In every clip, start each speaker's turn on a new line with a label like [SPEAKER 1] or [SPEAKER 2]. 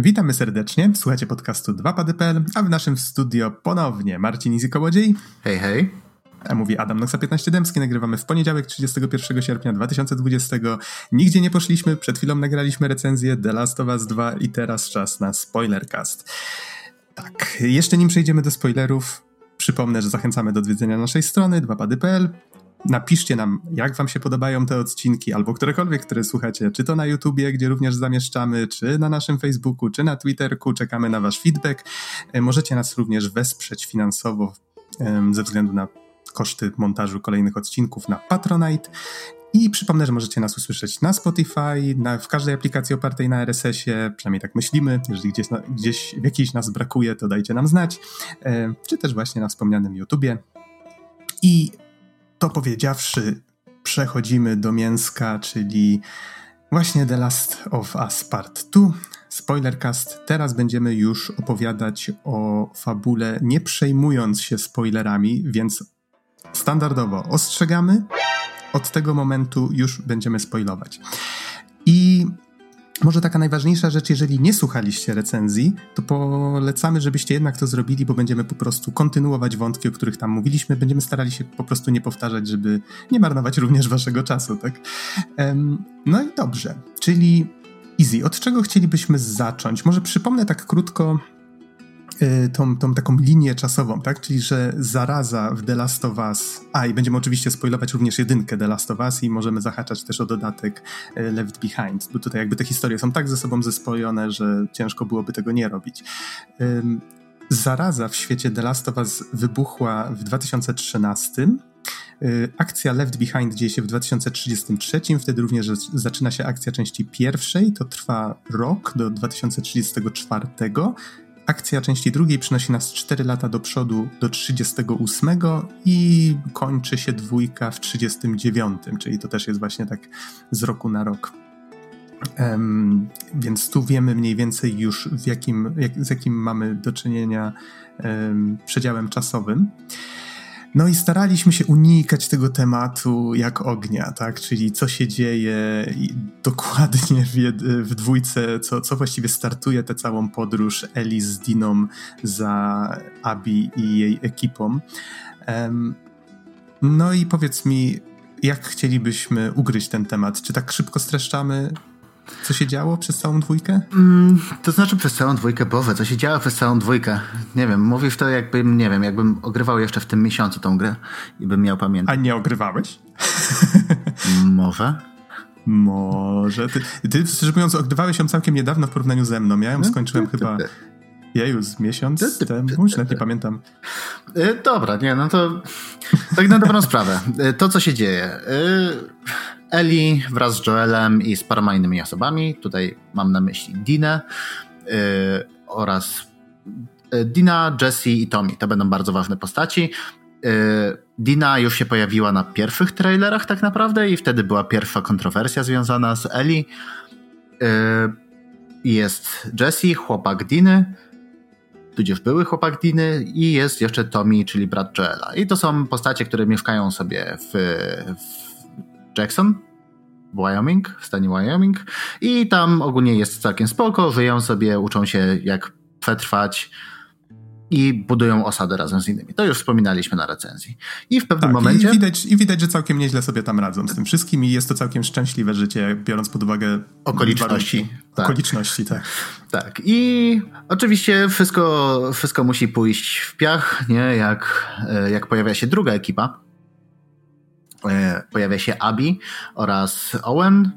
[SPEAKER 1] Witamy serdecznie, słuchacie podcastu 2pady.pl, a w naszym studio ponownie Marcin Izy Kołodziej.
[SPEAKER 2] Hej, hej.
[SPEAKER 1] A mówi Adam Noxa 15 Dębski, nagrywamy w poniedziałek 31 sierpnia 2020. Nigdzie nie poszliśmy, przed chwilą nagraliśmy recenzję The Last of Us 2 i teraz czas na spoilercast. Tak, jeszcze nim przejdziemy do spoilerów, przypomnę, że zachęcamy do odwiedzenia naszej strony 2pady.pl. Napiszcie nam, jak wam się podobają te odcinki, albo którekolwiek, które słuchacie, czy to na YouTubie, gdzie również zamieszczamy, czy na naszym Facebooku, czy na Twitterku. Czekamy na wasz feedback. E, możecie nas również wesprzeć finansowo ze względu na koszty montażu kolejnych odcinków na Patronite. I przypomnę, że możecie nas usłyszeć na Spotify, na, w każdej aplikacji opartej na RSS-ie, przynajmniej tak myślimy. Jeżeli gdzieś, gdzieś w jakiejś nas brakuje, to dajcie nam znać. E, czy też właśnie na wspomnianym YouTubie. I to powiedziawszy, przechodzimy do mięska, czyli właśnie The Last of Us Part 2. Spoilercast. Teraz będziemy już opowiadać o fabule, nie przejmując się spoilerami, więc standardowo ostrzegamy. Od tego momentu już będziemy spoilować. I może taka najważniejsza rzecz, jeżeli nie słuchaliście recenzji, to polecamy, żebyście jednak to zrobili, bo będziemy po prostu kontynuować wątki, o których tam mówiliśmy. Będziemy starali się po prostu nie powtarzać, żeby nie marnować również waszego czasu, tak? No i dobrze, czyli Easy, od czego chcielibyśmy zacząć? Może przypomnę tak krótko tą, tą taką linię czasową, tak? Czyli, że zaraza w The Last of Us, a i będziemy oczywiście spoilować również jedynkę The Last of Us i możemy zahaczać też o dodatek y, Left Behind, bo tutaj jakby te historie są tak ze sobą zespojone, że ciężko byłoby tego nie robić. Zaraza w świecie The Last of Us wybuchła w 2013. Y, akcja Left Behind dzieje się w 2033, wtedy również zaczyna się akcja części pierwszej, to trwa rok do 2034 Akcja części drugiej przynosi nas 4 lata do przodu do 38 i kończy się dwójka w 39, czyli to też jest właśnie tak z roku na rok. Um, więc tu wiemy mniej więcej już w jakim, jak, z jakim mamy do czynienia um, przedziałem czasowym. No i staraliśmy się unikać tego tematu jak ognia, tak? Czyli co się dzieje dokładnie w, w dwójce, co, co właściwie startuje tę całą podróż Eli z Diną za Abi i jej ekipą. Um, no i powiedz mi, jak chcielibyśmy ugryźć ten temat? Czy tak szybko streszczamy co się działo przez całą dwójkę?
[SPEAKER 2] Mm, to znaczy przez całą dwójkę, Boże, co się działo przez całą dwójkę? Nie wiem, mówisz to jakbym, nie wiem, jakbym ogrywał jeszcze w tym miesiącu tą grę i bym miał pamiętać.
[SPEAKER 1] A nie ogrywałeś?
[SPEAKER 2] Może.
[SPEAKER 1] Może. Ty, ty, szczerze mówiąc, ogrywałeś ją całkiem niedawno w porównaniu ze mną. Ja ją skończyłem chyba... Jeju, z miesiąc temu? Już nawet nie pamiętam.
[SPEAKER 2] Y, dobra, nie, no to tak na dobrą sprawę. Y, to, co się dzieje. Y, Eli wraz z Joelem i z paroma innymi osobami. Tutaj mam na myśli Dinę yy, oraz yy, Dina, Jesse i Tommy. To będą bardzo ważne postaci. Yy, Dina już się pojawiła na pierwszych trailerach tak naprawdę i wtedy była pierwsza kontrowersja związana z Eli. Yy, jest Jesse, chłopak Diny, tudzież były chłopak Diny i jest jeszcze Tommy, czyli brat Joela. I to są postacie, które mieszkają sobie w, w Jackson, w Wyoming, w stanie Wyoming i tam ogólnie jest całkiem spoko, żyją sobie, uczą się jak przetrwać i budują osadę razem z innymi. To już wspominaliśmy na recenzji. I w pewnym tak, momencie...
[SPEAKER 1] I widać, I widać, że całkiem nieźle sobie tam radzą z tym wszystkim i jest to całkiem szczęśliwe życie, biorąc pod uwagę...
[SPEAKER 2] Okoliczności.
[SPEAKER 1] Tak. Okoliczności, tak.
[SPEAKER 2] Tak. I oczywiście wszystko, wszystko musi pójść w piach, nie? Jak, jak pojawia się druga ekipa, E, pojawia się Abi oraz Owen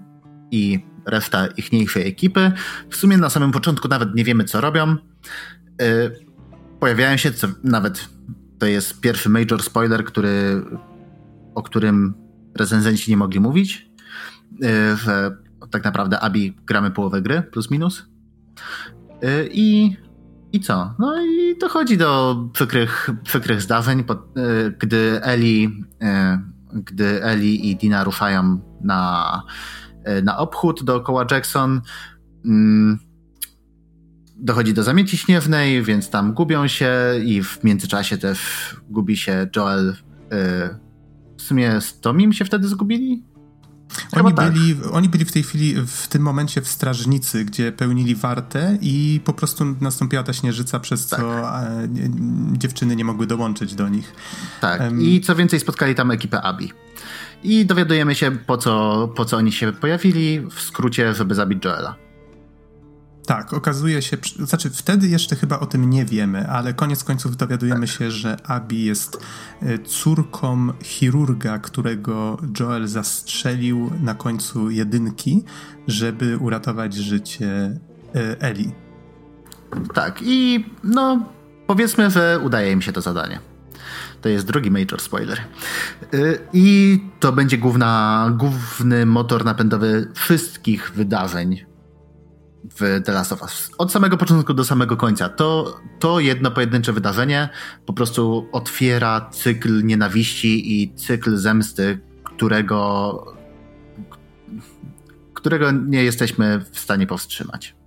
[SPEAKER 2] i reszta ichniejszej ekipy. W sumie na samym początku nawet nie wiemy, co robią. E, pojawiają się, co nawet to jest pierwszy major spoiler, który, o którym recenzenci nie mogli mówić, e, że tak naprawdę Abi gramy połowę gry, plus minus. I, i co? No i dochodzi do przykrych, przykrych zdarzeń, gdy Eli gdy Eli i Dina ruszają na, e, na obchód dookoła Jackson. Mm, dochodzi do zamieci śniewnej, więc tam gubią się i w międzyczasie też gubi się Joel. E, w sumie z Tomim się wtedy zgubili?
[SPEAKER 1] Oni tak. byli, oni byli w tej chwili, w tym momencie w strażnicy, gdzie pełnili wartę i po prostu nastąpiła ta śnieżyca, przez tak. co e, dziewczyny nie mogły dołączyć do nich.
[SPEAKER 2] Tak, um, i co więcej spotkali tam ekipę Abi. I dowiadujemy się, po co, po co oni się pojawili, w skrócie, żeby zabić Joela.
[SPEAKER 1] Tak, okazuje się, znaczy wtedy jeszcze chyba o tym nie wiemy, ale koniec końców dowiadujemy tak. się, że Abi jest e, córką chirurga, którego Joel zastrzelił na końcu jedynki, żeby uratować życie e, Eli.
[SPEAKER 2] Tak, i no powiedzmy, że udaje im się to zadanie. To jest drugi major spoiler. E, I to będzie główna, główny motor napędowy wszystkich wydarzeń w The Last of Us. Od samego początku do samego końca. To, to jedno pojedyncze wydarzenie po prostu otwiera cykl nienawiści i cykl zemsty, którego, którego nie jesteśmy w stanie powstrzymać.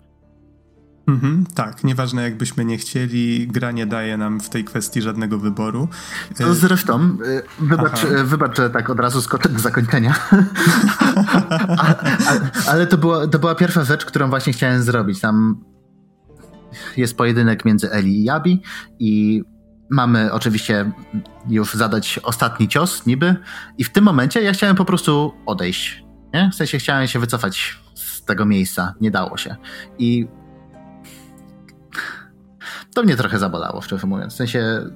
[SPEAKER 1] Mhm, tak, nieważne jakbyśmy nie chcieli, gra nie daje nam w tej kwestii żadnego wyboru.
[SPEAKER 2] No zresztą, y, wybacz, wybacz, że tak od razu skoczę do zakończenia. ale, ale to, była, to była pierwsza rzecz, którą właśnie chciałem zrobić. Tam jest pojedynek między Eli i Jabi i mamy oczywiście już zadać ostatni cios niby i w tym momencie ja chciałem po prostu odejść. Nie? W sensie chciałem się wycofać z tego miejsca. Nie dało się. I to mnie trochę zabolało, szczerze mówiąc. W sensie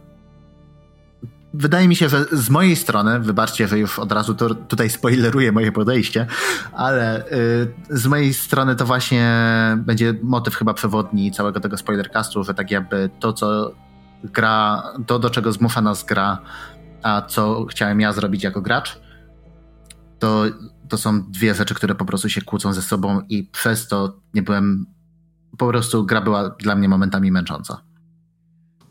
[SPEAKER 2] wydaje mi się, że z mojej strony, wybaczcie, że już od razu to, tutaj spoileruję moje podejście, ale y, z mojej strony to właśnie będzie motyw chyba przewodni całego tego spoilercastu, że tak jakby to, co gra, to do czego zmusza nas gra, a co chciałem ja zrobić jako gracz, to, to są dwie rzeczy, które po prostu się kłócą ze sobą i przez to nie byłem, po prostu gra była dla mnie momentami męcząca.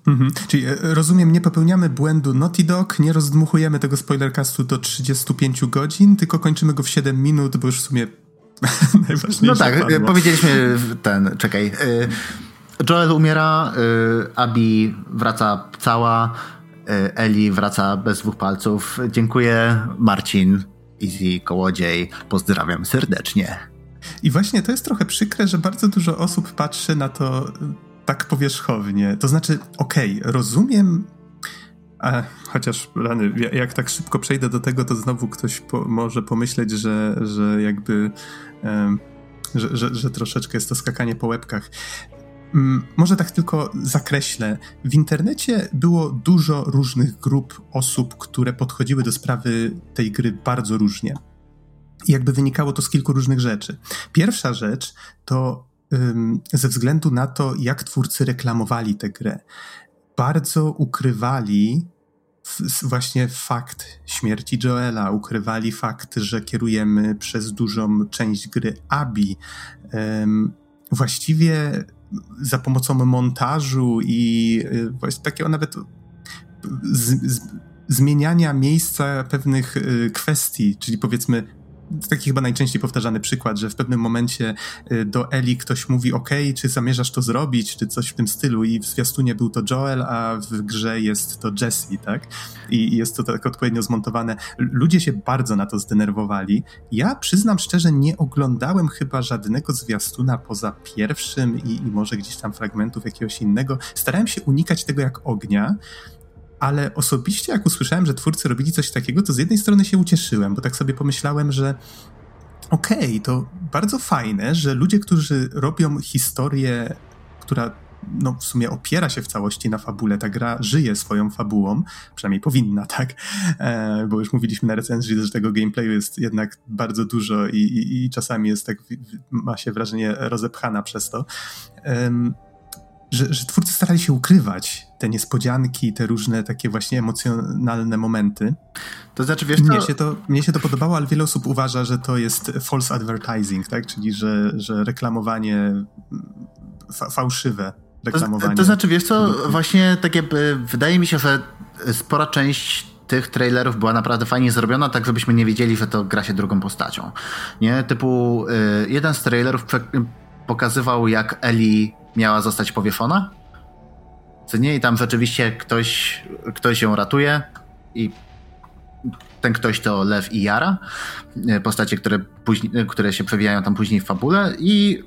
[SPEAKER 1] Mhm. Czyli e, rozumiem, nie popełniamy błędu Naughty Dog, nie rozdmuchujemy tego spoilercastu do 35 godzin, tylko kończymy go w 7 minut, bo już w sumie najważniejsze.
[SPEAKER 2] No tak, padło. powiedzieliśmy ten, czekaj. E, Joel umiera, e, Abi wraca cała, Eli wraca bez dwóch palców. Dziękuję, Marcin, Easy Kołodziej, pozdrawiam serdecznie.
[SPEAKER 1] I właśnie to jest trochę przykre, że bardzo dużo osób patrzy na to tak powierzchownie. To znaczy, okej, okay, rozumiem, a, chociaż rany, jak tak szybko przejdę do tego, to znowu ktoś po, może pomyśleć, że, że jakby. Że, że, że, troszeczkę jest to skakanie po łebkach. Um, może tak tylko zakreślę. W internecie było dużo różnych grup osób, które podchodziły do sprawy tej gry bardzo różnie. I jakby wynikało to z kilku różnych rzeczy. Pierwsza rzecz to ze względu na to, jak twórcy reklamowali tę grę. Bardzo ukrywali właśnie fakt śmierci Joela, ukrywali fakt, że kierujemy przez dużą część gry Abi. Właściwie za pomocą montażu i y, właśnie takiego nawet z, z, zmieniania miejsca pewnych y, kwestii, czyli powiedzmy taki chyba najczęściej powtarzany przykład, że w pewnym momencie y, do Eli ktoś mówi ok, czy zamierzasz to zrobić, czy coś w tym stylu i w zwiastunie był to Joel, a w grze jest to Jesse, tak? I jest to tak odpowiednio zmontowane. Ludzie się bardzo na to zdenerwowali. Ja przyznam szczerze, nie oglądałem chyba żadnego zwiastuna poza pierwszym i, i może gdzieś tam fragmentów jakiegoś innego. Starałem się unikać tego jak ognia, ale osobiście jak usłyszałem, że twórcy robili coś takiego, to z jednej strony się ucieszyłem, bo tak sobie pomyślałem, że okej, okay, to bardzo fajne, że ludzie, którzy robią historię, która no, w sumie opiera się w całości na fabule, ta gra żyje swoją fabułą, przynajmniej powinna, tak? E, bo już mówiliśmy na recenzji, że tego gameplayu jest jednak bardzo dużo i, i, i czasami jest tak, ma się wrażenie rozepchana przez to. Że, że twórcy starali się ukrywać te niespodzianki, te różne takie właśnie emocjonalne momenty.
[SPEAKER 2] To znaczy, wiesz,
[SPEAKER 1] mnie, to... Się to, mnie się to podobało, ale wiele osób uważa, że to jest false advertising, tak? Czyli, że, że reklamowanie fa fałszywe reklamowanie.
[SPEAKER 2] To, to, znaczy, wiesz co, właśnie tak jakby wydaje mi się, że spora część tych trailerów była naprawdę fajnie zrobiona, tak żebyśmy nie wiedzieli, że to gra się drugą postacią. Nie? Typu y, jeden z trailerów pokazywał, jak Eli miała zostać powieszona. Co nie, i tam rzeczywiście ktoś, ktoś ją ratuje i ten ktoś to Lew i Jara, postacie, które, później, które się przewijają tam później w fabule i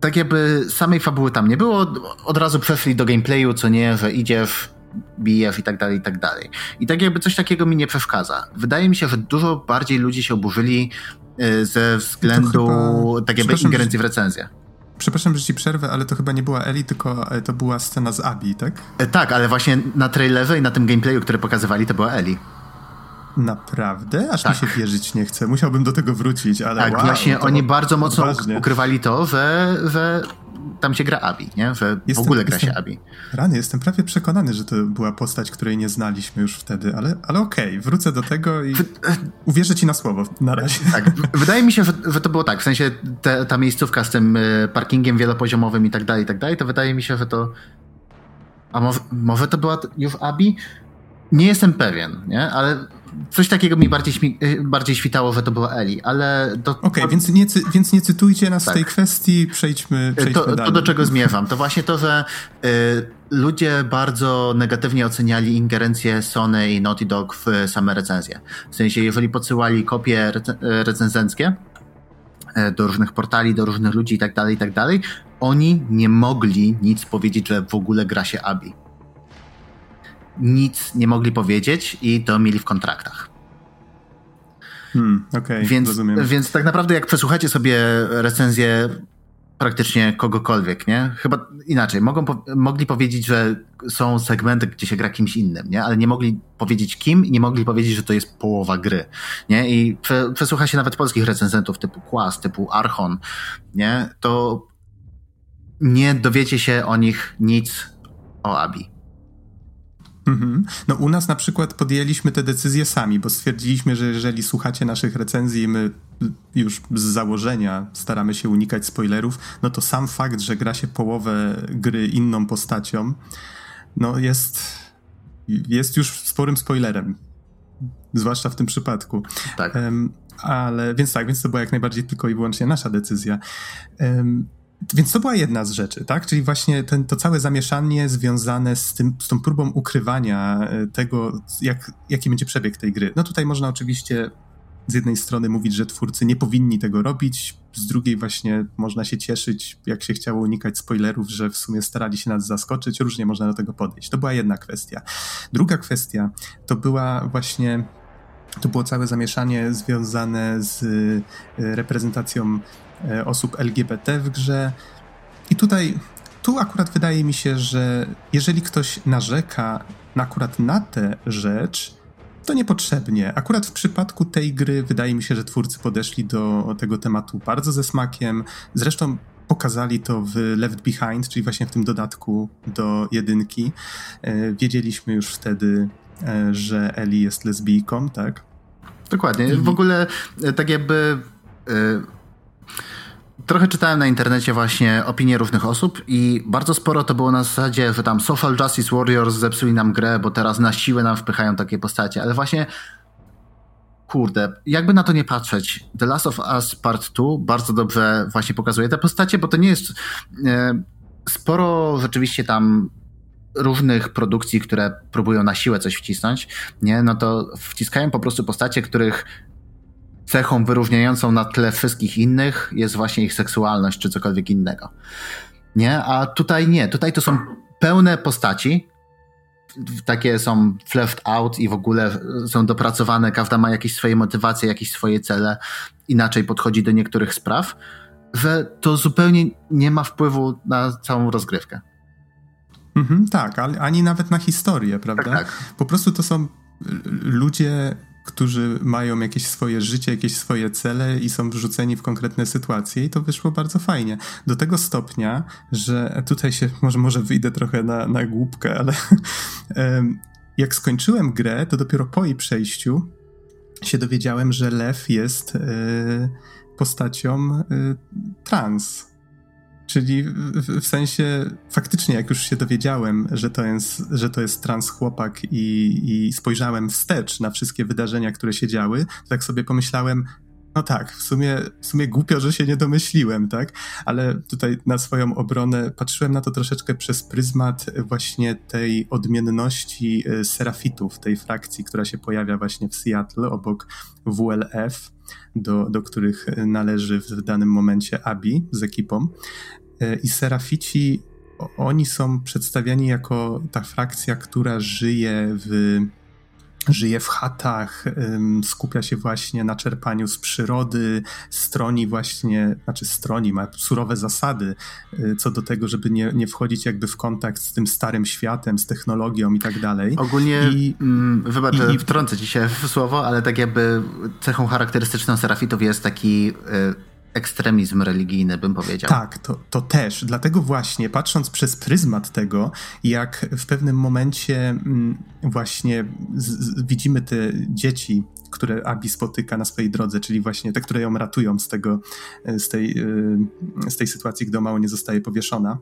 [SPEAKER 2] tak jakby samej fabuły tam nie było, od razu przeszli do gameplayu, co nie, że idziesz, bijesz i tak dalej, i tak dalej. I tak jakby coś takiego mi nie przeszkadza. Wydaje mi się, że dużo bardziej ludzie się oburzyli y, ze względu chyba... tak jakby ingerencji w recenzję.
[SPEAKER 1] Przepraszam, że ci przerwę, ale to chyba nie była Eli, tylko e, to była scena z Abi, tak?
[SPEAKER 2] E, tak, ale właśnie na trailerze i na tym gameplayu, który pokazywali, to była Eli.
[SPEAKER 1] Naprawdę? Aż tak. mi się wierzyć nie chce. Musiałbym do tego wrócić, ale
[SPEAKER 2] Tak,
[SPEAKER 1] wow,
[SPEAKER 2] właśnie oni bardzo mocno ukrywali to, że, że tam się gra Abi, nie? Że jestem, w ogóle gra
[SPEAKER 1] jestem,
[SPEAKER 2] się Abi.
[SPEAKER 1] Rany, jestem prawie przekonany, że to była postać, której nie znaliśmy już wtedy, ale, ale okej, okay, wrócę do tego i uwierzę ci na słowo na razie.
[SPEAKER 2] Tak, wydaje mi się, że, że to było tak, w sensie te, ta miejscówka z tym e, parkingiem wielopoziomowym i tak dalej, i tak dalej, to wydaje mi się, że to a może, może to była już Abi? Nie jestem pewien, nie? Ale coś takiego mi bardziej, y, bardziej świtało, że to była Eli, ale...
[SPEAKER 1] Okej, okay, więc, nie, więc nie cytujcie nas tak. w tej kwestii, przejdźmy, przejdźmy
[SPEAKER 2] to,
[SPEAKER 1] dalej.
[SPEAKER 2] To, do czego zmierzam, to właśnie to, że y, ludzie bardzo negatywnie oceniali ingerencję Sony i Naughty Dog w same recenzje. W sensie, jeżeli podsyłali kopie rec- recenzenckie y, do różnych portali, do różnych ludzi i tak dalej, i tak dalej, oni nie mogli nic powiedzieć, że w ogóle gra się Abi nic nie mogli powiedzieć i to mieli w kontraktach.
[SPEAKER 1] Hmm, okay,
[SPEAKER 2] więc,
[SPEAKER 1] rozumiem.
[SPEAKER 2] więc tak naprawdę jak przesłuchacie sobie recenzję praktycznie kogokolwiek, nie? Chyba inaczej. Mogą, mogli powiedzieć, że są segmenty, gdzie się gra kimś innym, nie? Ale nie mogli powiedzieć kim i nie mogli powiedzieć, że to jest połowa gry, nie? I prze, przesłucha się nawet polskich recenzentów typu Quas, typu Archon, nie? To nie dowiecie się o nich nic o Abi.
[SPEAKER 1] Mhm. No u nas na przykład podjęliśmy te decyzje sami, bo stwierdziliśmy, że jeżeli słuchacie naszych recenzji, my już z założenia staramy się unikać spoilerów, no to sam fakt, że gra się połowę gry inną postacią, no jest, jest już sporym spoilerem. Zwłaszcza w tym przypadku.
[SPEAKER 2] Tak.
[SPEAKER 1] Um, ale więc tak, więc to była jak najbardziej tylko i wyłącznie nasza decyzja. Um, więc to była jedna z rzeczy, tak? Czyli właśnie ten, to całe zamieszanie związane z, tym, z tą próbą ukrywania e, tego, jak, jaki będzie przebieg tej gry. No tutaj można oczywiście z jednej strony mówić, że twórcy nie powinni tego robić, z drugiej właśnie można się cieszyć, jak się chciało unikać spoilerów, że w sumie starali się nas zaskoczyć, różnie można do tego podejść. To była jedna kwestia. Druga kwestia to była właśnie to było całe zamieszanie związane z e, reprezentacją E, osób LGBT w grze. I tutaj, tu akurat wydaje mi się, że jeżeli ktoś narzeka akurat na tę rzecz, to niepotrzebnie. Akurat w przypadku tej gry wydaje mi się, że twórcy podeszli do tego tematu bardzo ze smakiem. Zresztą pokazali to w Left Behind, czyli właśnie w tym dodatku do jedynki. E, wiedzieliśmy już wtedy, że Ellie jest lesbijką, tak?
[SPEAKER 2] Dokładnie. I... W ogóle tak jakby Trochę czytałem na internecie właśnie opinie różnych osób i bardzo sporo to było na zasadzie, że tam Social Justice Warriors zepsuli nam grę, bo teraz na siłę nam wpychają takie postacie, ale właśnie kurde, jakby na to nie patrzeć, The Last of Us Part 2 bardzo dobrze właśnie pokazuje te postacie, bo to nie jest e, sporo rzeczywiście tam różnych produkcji, które próbują na siłę coś wcisnąć, nie, no to wciskają po prostu postacie, których cechą wyróżniającą na tle wszystkich innych jest właśnie ich seksualność czy cokolwiek innego. Nie? A tutaj nie. Tutaj to są pełne postaci. Takie są fleshed out i w ogóle są dopracowane. Każda ma jakieś swoje motywacje, jakieś swoje cele. Inaczej podchodzi do niektórych spraw, że to zupełnie nie ma wpływu na całą rozgrywkę.
[SPEAKER 1] Mhm, tak, ani nawet na historię, prawda?
[SPEAKER 2] Tak, tak.
[SPEAKER 1] Po prostu to są ludzie którzy mają jakieś swoje życie, jakieś swoje cele i są wrzuceni w konkretne sytuacje i to wyszło bardzo fajnie. Do tego stopnia, że tutaj się, może, może wyjdę trochę na, na głupkę, ale jak skończyłem grę, to dopiero po jej przejściu się dowiedziałem, że Lew jest e, postacią e, trans Czyli w, w, sensie faktycznie, jak już się dowiedziałem, że to jest, że to jest trans chłopak i, i spojrzałem wstecz na wszystkie wydarzenia, które się działy, to tak sobie pomyślałem, No tak, w sumie, w sumie głupio, że się nie domyśliłem, tak? Ale tutaj na swoją obronę patrzyłem na to troszeczkę przez pryzmat właśnie tej odmienności e, serafitów, tej frakcji, która się pojawia właśnie w Seattle obok WLF, do, do których należy w danym momencie Abi z ekipą. E, I serafici, oni są przedstawiani jako ta frakcja, która żyje w żyje w chatach, skupia się właśnie na czerpaniu z przyrody, stroni właśnie, znaczy stroni, ma surowe zasady y, co do tego, żeby nie, nie wchodzić jakby w kontakt z tym starym światem, z technologią i tak dalej.
[SPEAKER 2] Ogólnie, I, mm, wybacz, i, wtrącę ci się w słowo, ale tak jakby cechą charakterystyczną serafitów jest taki... Y ekstremizm religijny, bym powiedział.
[SPEAKER 1] Tak, to, to też. Dlatego właśnie, patrząc przez pryzmat tego, jak w pewnym momencie mm, właśnie z, z, widzimy te dzieci, które Abi spotyka na swojej drodze, czyli właśnie te, które ją ratują z, tego, z, tej, y, z tej sytuacji, gdy mało nie zostaje powieszona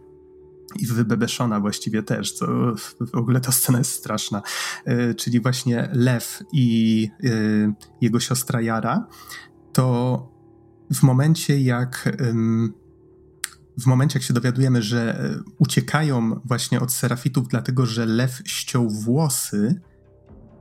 [SPEAKER 1] i wybebeszona właściwie też, co w ogóle ta scena jest straszna. Y, czyli właśnie Lew i y, jego siostra Jara, to w momencie jak w momencie jak się dowiadujemy, że e, uciekają właśnie od serafitów dlatego, że lew ściął włosy,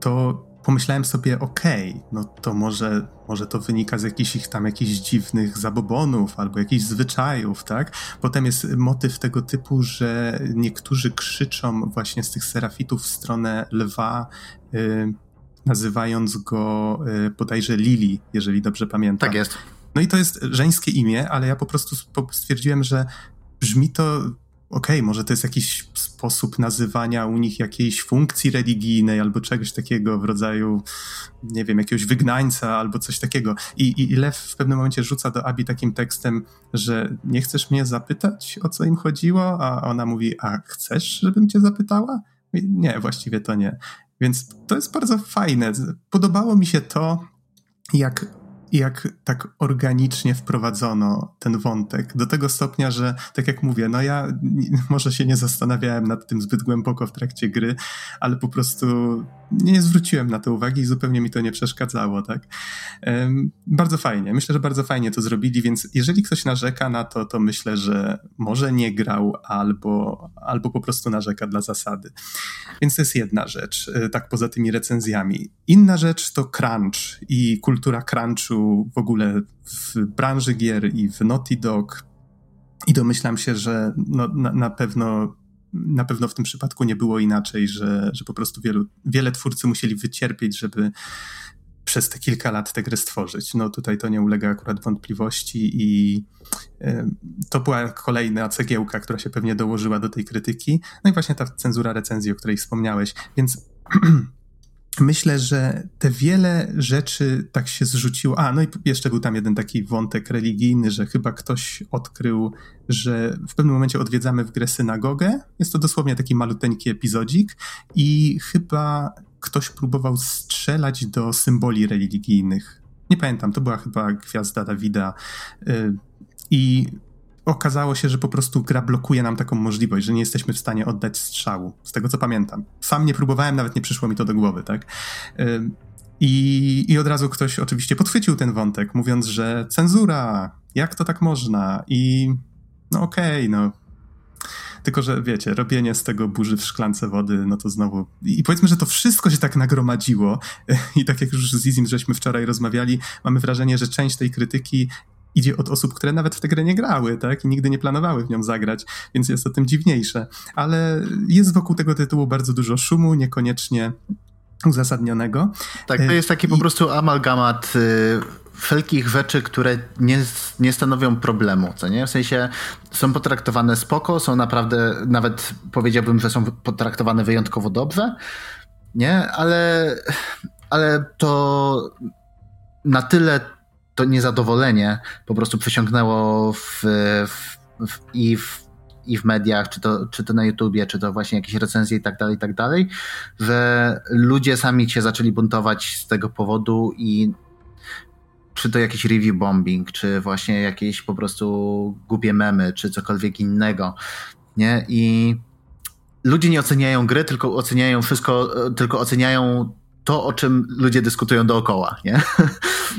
[SPEAKER 1] to pomyślałem sobie, okej, okay, no to może, może to wynika z jakichś ich tam jakichś dziwnych zabobonów albo jakichś zwyczajów, tak? Potem jest motyw tego typu, że niektórzy krzyczą właśnie z tych serafitów w stronę lwa, y, nazywając go y, bodajże Lili, jeżeli dobrze pamiętam.
[SPEAKER 2] Tak jest.
[SPEAKER 1] No i to jest żeńskie imię, ale ja po prostu stwierdziłem, że brzmi to okej, okay, może to jest jakiś sposób nazywania u nich jakiejś funkcji religijnej albo czegoś takiego w rodzaju, nie wiem, jakiegoś wygnańca albo coś takiego. I, i Lew w pewnym momencie rzuca do Abi takim tekstem, że nie chcesz mnie zapytać, o co im chodziło? A ona mówi, a chcesz, żebym cię zapytała? Nie, właściwie to nie. Więc to jest bardzo fajne. Podobało mi się to, jak jak tak organicznie wprowadzono ten wątek. Do tego stopnia, że tak jak mówię, no ja może się nie zastanawiałem nad tym zbyt głęboko w trakcie gry, ale po prostu nie zwróciłem na to uwagi i zupełnie mi to nie przeszkadzało, tak? Bardzo fajnie. Myślę, że bardzo fajnie to zrobili, więc jeżeli ktoś narzeka na to, to myślę, że może nie grał albo, albo po prostu narzeka dla zasady. Więc to jest jedna rzecz, e, tak poza tymi recenzjami. Inna rzecz to crunch i kultura crunchu w ogóle w branży gier i w Naughty Dog. I domyślam się, że no, na, na pewno na pewno w tym przypadku nie było inaczej, że, że po prostu wielu, wiele twórcy musieli wycierpieć, żeby przez te kilka lat tę grę stworzyć. No tutaj to nie ulega akurat wątpliwości i y, to była kolejna cegiełka, która się pewnie dołożyła do tej krytyki. No i właśnie ta cenzura recenzji, o której wspomniałeś. Więc myślę, że te wiele rzeczy tak się zrzuciło. A, no i jeszcze był tam jeden taki wątek religijny, że chyba ktoś odkrył, że w pewnym momencie odwiedzamy w grę synagogę. Jest to dosłownie taki maluteńki epizodzik i chyba ktoś próbował strzelać do symboli religijnych. Nie pamiętam, to była chyba gwiazda Dawida. Y, I okazało się, że po prostu gra blokuje nam taką możliwość, że nie jesteśmy w stanie oddać strzału, z tego co pamiętam. Sam nie próbowałem, nawet nie przyszło mi to do głowy, tak? I, I od razu ktoś oczywiście podchwycił ten wątek, mówiąc, że cenzura, jak to tak można? I no okej, okay, no. Tylko, że wiecie, robienie z tego burzy w szklance wody, no to znowu. I powiedzmy, że to wszystko się tak nagromadziło. I tak jak już z Izim żeśmy wczoraj rozmawiali, mamy wrażenie, że część tej krytyki idzie od osób, które nawet w tę grę nie grały, tak? I nigdy nie planowały w nią zagrać, więc jest to tym dziwniejsze. Ale jest wokół tego tytułu bardzo dużo szumu, niekoniecznie uzasadnionego.
[SPEAKER 2] Tak, to jest taki po prostu amalgamat y, wszelkich rzeczy, które nie, nie stanowią problemu, co nie? W sensie są potraktowane spoko, są naprawdę, nawet powiedziałbym, że są potraktowane wyjątkowo dobrze, nie? Ale, ale to na tyle to niezadowolenie po prostu przesiąknęło w, w, w, i, w, i w mediach, czy to, czy to na YouTubie, czy to właśnie jakieś recenzje i tak dalej, i tak dalej, że ludzie sami się zaczęli buntować z tego powodu i czy to jakiś review bombing, czy właśnie jakieś po prostu głupie memy, czy cokolwiek innego, nie? I ludzie nie oceniają gry, tylko oceniają wszystko, tylko oceniają to, o czym ludzie dyskutują dookoła, nie?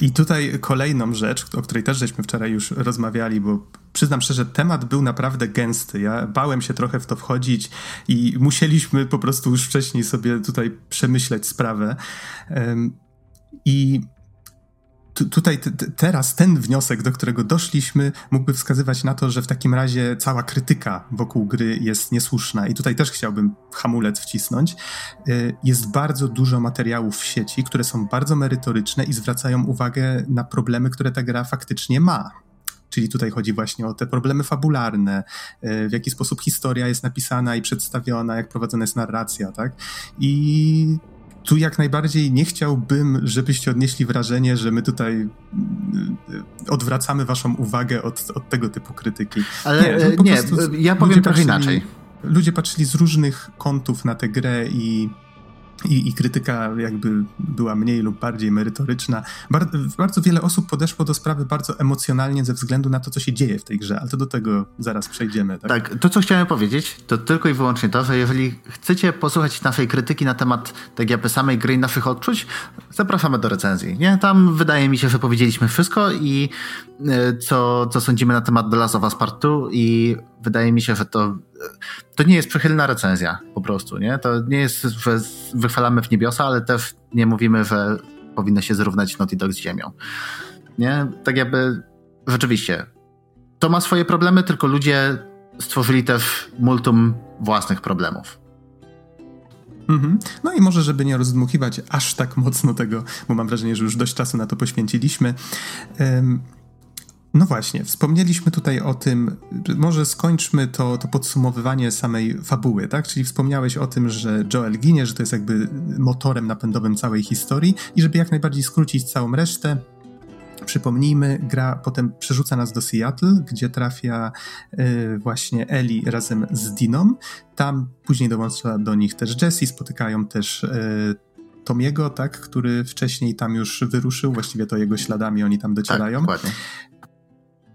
[SPEAKER 1] I tutaj kolejną rzecz, o której też żeśmy wczoraj już rozmawiali, bo przyznam szczerze, temat był naprawdę gęsty. Ja bałem się trochę w to wchodzić i musieliśmy po prostu już wcześniej sobie tutaj przemyśleć sprawę. I tutaj teraz ten wniosek, do którego doszliśmy, mógłby wskazywać na to, że w takim razie cała krytyka wokół gry jest niesłuszna. I tutaj też chciałbym hamulec wcisnąć. Y, jest bardzo dużo materiałów w sieci, które są bardzo merytoryczne i zwracają uwagę na problemy, które ta gra faktycznie ma. Czyli tutaj chodzi właśnie o te problemy fabularne, y, w jaki sposób historia jest napisana i przedstawiona, jak prowadzona jest narracja, tak? I tu jak najbardziej nie chciałbym, żebyście odnieśli wrażenie, że my tutaj mm, odwracamy waszą uwagę od, od tego typu krytyki.
[SPEAKER 2] Ale nie, e, nie ja powiem trochę patrzyli, inaczej.
[SPEAKER 1] Ludzie patrzyli z różnych kątów na tę grę i i, i, krytyka jakby była mniej lub bardziej merytoryczna. Bar bardzo wiele osób podeszło do sprawy bardzo emocjonalnie ze względu na to, co się dzieje w tej grze, ale to do tego zaraz przejdziemy. Tak,
[SPEAKER 2] tak to co chciałem powiedzieć, to tylko i wyłącznie to, że jeżeli chcecie posłuchać naszej krytyki na temat tak jakby samej gry i naszych odczuć, zapraszamy do recenzji. Nie? Tam wydaje mi się, że powiedzieliśmy wszystko i e, co, co sądzimy na temat The Last of Us Part 2 i wydaje mi się, że to, to nie jest przychylna recenzja po prostu, nie? To nie jest, że wychwalamy w niebiosa, ale też nie mówimy, że powinno się zrównać Naughty Dog z ziemią. Nie? Tak jakby rzeczywiście to ma swoje problemy, tylko ludzie stworzyli też multum własnych problemów.
[SPEAKER 1] Mhm. No i może, żeby nie rozdmuchiwać aż tak mocno tego, bo mam wrażenie, że już dość czasu na to poświęciliśmy. No właśnie, wspomnieliśmy tutaj o tym, może skończmy to, to podsumowywanie samej fabuły, tak? Czyli wspomniałeś o tym, że Joel ginie, że to jest jakby motorem napędowym całej historii i żeby jak najbardziej skrócić całą resztę, Przypomnijmy, gra potem przerzuca nas do Seattle, gdzie trafia y, właśnie Ellie razem z Diną. Tam później dołącza do nich też Jesse, spotykają też y, Tomiego, tak, który wcześniej tam już wyruszył, właściwie to jego śladami oni tam docierają. Tak,
[SPEAKER 2] dokładnie.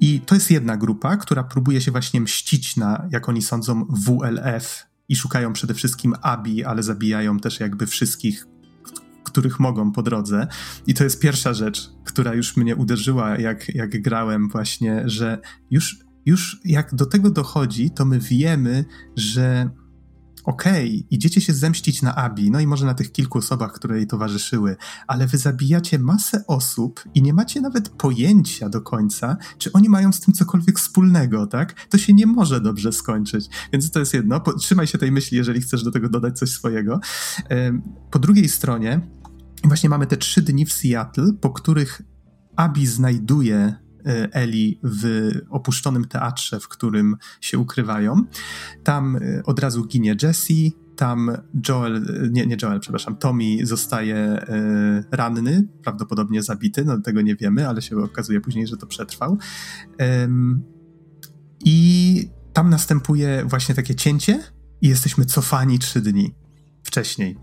[SPEAKER 1] I to jest jedna grupa, która próbuje się właśnie mścić na, jak oni sądzą, WLF i szukają przede wszystkim Abi, ale zabijają też jakby wszystkich, których mogą po drodze. I to jest pierwsza rzecz, która już mnie uderzyła, jak, jak grałem właśnie, że już, już jak do tego dochodzi, to my wiemy, że okej, okay, idziecie się zemścić na Abi, no i może na tych kilku osobach, które jej towarzyszyły, ale wy zabijacie masę osób i nie macie nawet pojęcia do końca, czy oni mają z tym cokolwiek wspólnego, tak? To się nie może dobrze skończyć. Więc to jest jedno. Trzymaj się tej myśli, jeżeli chcesz do tego dodać coś swojego. Po drugiej stronie, właśnie mamy te trzy dni w Seattle, po których Abi znajduje Eli w opuszczonym teatrze, w którym się ukrywają. Tam e, od razu ginie Jesse, tam Joel, e, nie, nie Joel, przepraszam, Tommy zostaje ranny, prawdopodobnie zabity, no tego nie wiemy, ale się okazuje później, że to przetrwał. I tam następuje właśnie takie cięcie i jesteśmy cofani trzy dni wcześniej.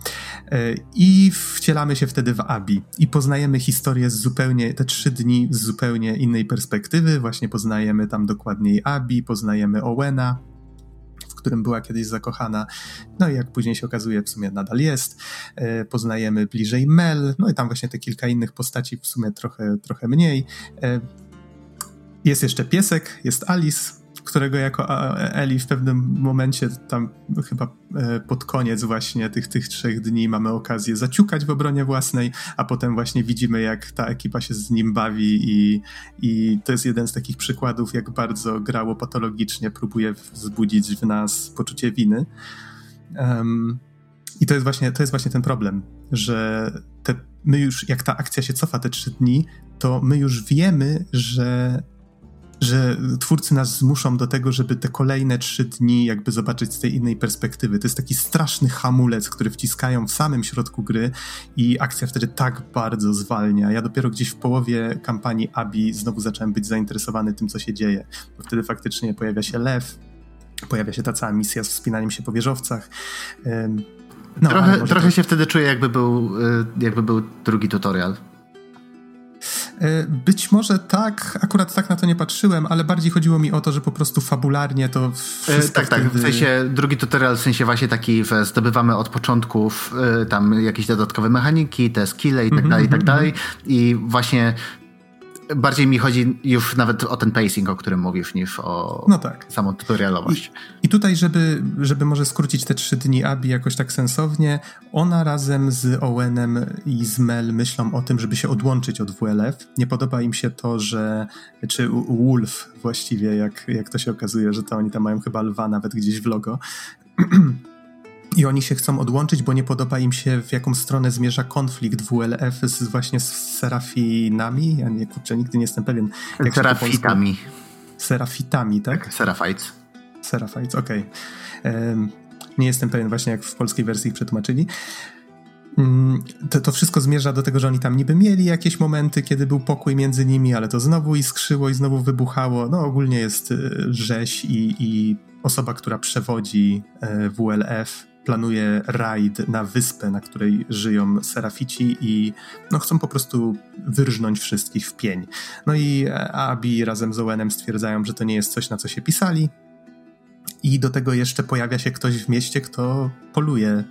[SPEAKER 1] E, I wcielamy się wtedy w Abi i poznajemy historię z zupełnie, te trzy dni z zupełnie innej perspektywy. Właśnie poznajemy tam dokładniej Abi, poznajemy Owena, w którym była kiedyś zakochana. No i jak później się okazuje, w sumie nadal jest. E, poznajemy bliżej Mel, no i tam właśnie te kilka innych postaci, w sumie trochę, trochę mniej. E, jest jeszcze piesek, jest Alice, którego jako Eli w pewnym momencie tam chyba e, pod koniec właśnie tych, tych trzech dni mamy okazję zaciukać w obronie własnej, a potem właśnie widzimy jak ta ekipa się z nim bawi i, i to jest jeden z takich przykładów, jak bardzo grało patologicznie, próbuje wzbudzić w nas poczucie winy. Um, I to jest, właśnie, to jest właśnie ten problem, że te, my już, jak ta akcja się cofa te trzy dni, to my już wiemy, że że twórcy nas zmuszą do tego, żeby te kolejne trzy dni jakby zobaczyć z tej innej perspektywy. To jest taki straszny hamulec, który wciskają w samym środku gry i akcja wtedy tak bardzo zwalnia. Ja dopiero gdzieś w połowie kampanii Abi znowu zacząłem być zainteresowany tym, co się dzieje. Bo wtedy faktycznie pojawia się lew, pojawia się ta cała misja z wspinaniem się po wieżowcach.
[SPEAKER 2] No, trochę trochę to... się wtedy czuję, jakby był, y, jakby był drugi tutorial.
[SPEAKER 1] E, być może tak, akurat tak na to nie patrzyłem, ale bardziej chodziło mi o to, że po prostu fabularnie to wszystko
[SPEAKER 2] Tak, tak, w sensie drugi tutorial, w sensie właśnie taki, zdobywamy od początków tam jakieś dodatkowe mechaniki, te skille i tak mhm, dalej, i tak mhm, dalej mhm. i właśnie bardziej mi chodzi już nawet o ten pacing, o którym mówisz, niż o no tak. samą tutorialowość.
[SPEAKER 1] I, I, tutaj, żeby, żeby może skrócić te trzy dni Abi jakoś tak sensownie, ona razem z Owenem i z Mel myślą o tym, żeby się odłączyć od WLF. Nie podoba im się to, że czy Wolf właściwie, jak, jak to się okazuje, że to oni tam mają chyba lwa nawet gdzieś w logo. I oni się chcą odłączyć, bo nie podoba im się, w jaką stronę zmierza konflikt WLF z właśnie z serafinami. Ja nie, kurczę, nigdy nie jestem pewien.
[SPEAKER 2] Jak Serafitami.
[SPEAKER 1] Serafitami, tak?
[SPEAKER 2] Serafites.
[SPEAKER 1] Serafites, okej. Okay. Um, nie jestem pewien właśnie, jak w polskiej wersji ich przetłumaczyli. Mm, to, to, wszystko zmierza do tego, że oni tam niby mieli jakieś momenty, kiedy był pokój między nimi, ale to znowu iskrzyło i znowu wybuchało. No ogólnie jest y, rzeź i, i osoba, która przewodzi y, WLF planuje rajd na wyspę, na której żyją serafici i no, chcą po prostu wyrżnąć wszystkich w pień. No i Abi razem z Owenem stwierdzają, że to nie jest coś, na co się pisali. I do tego jeszcze pojawia się ktoś w mieście, kto poluje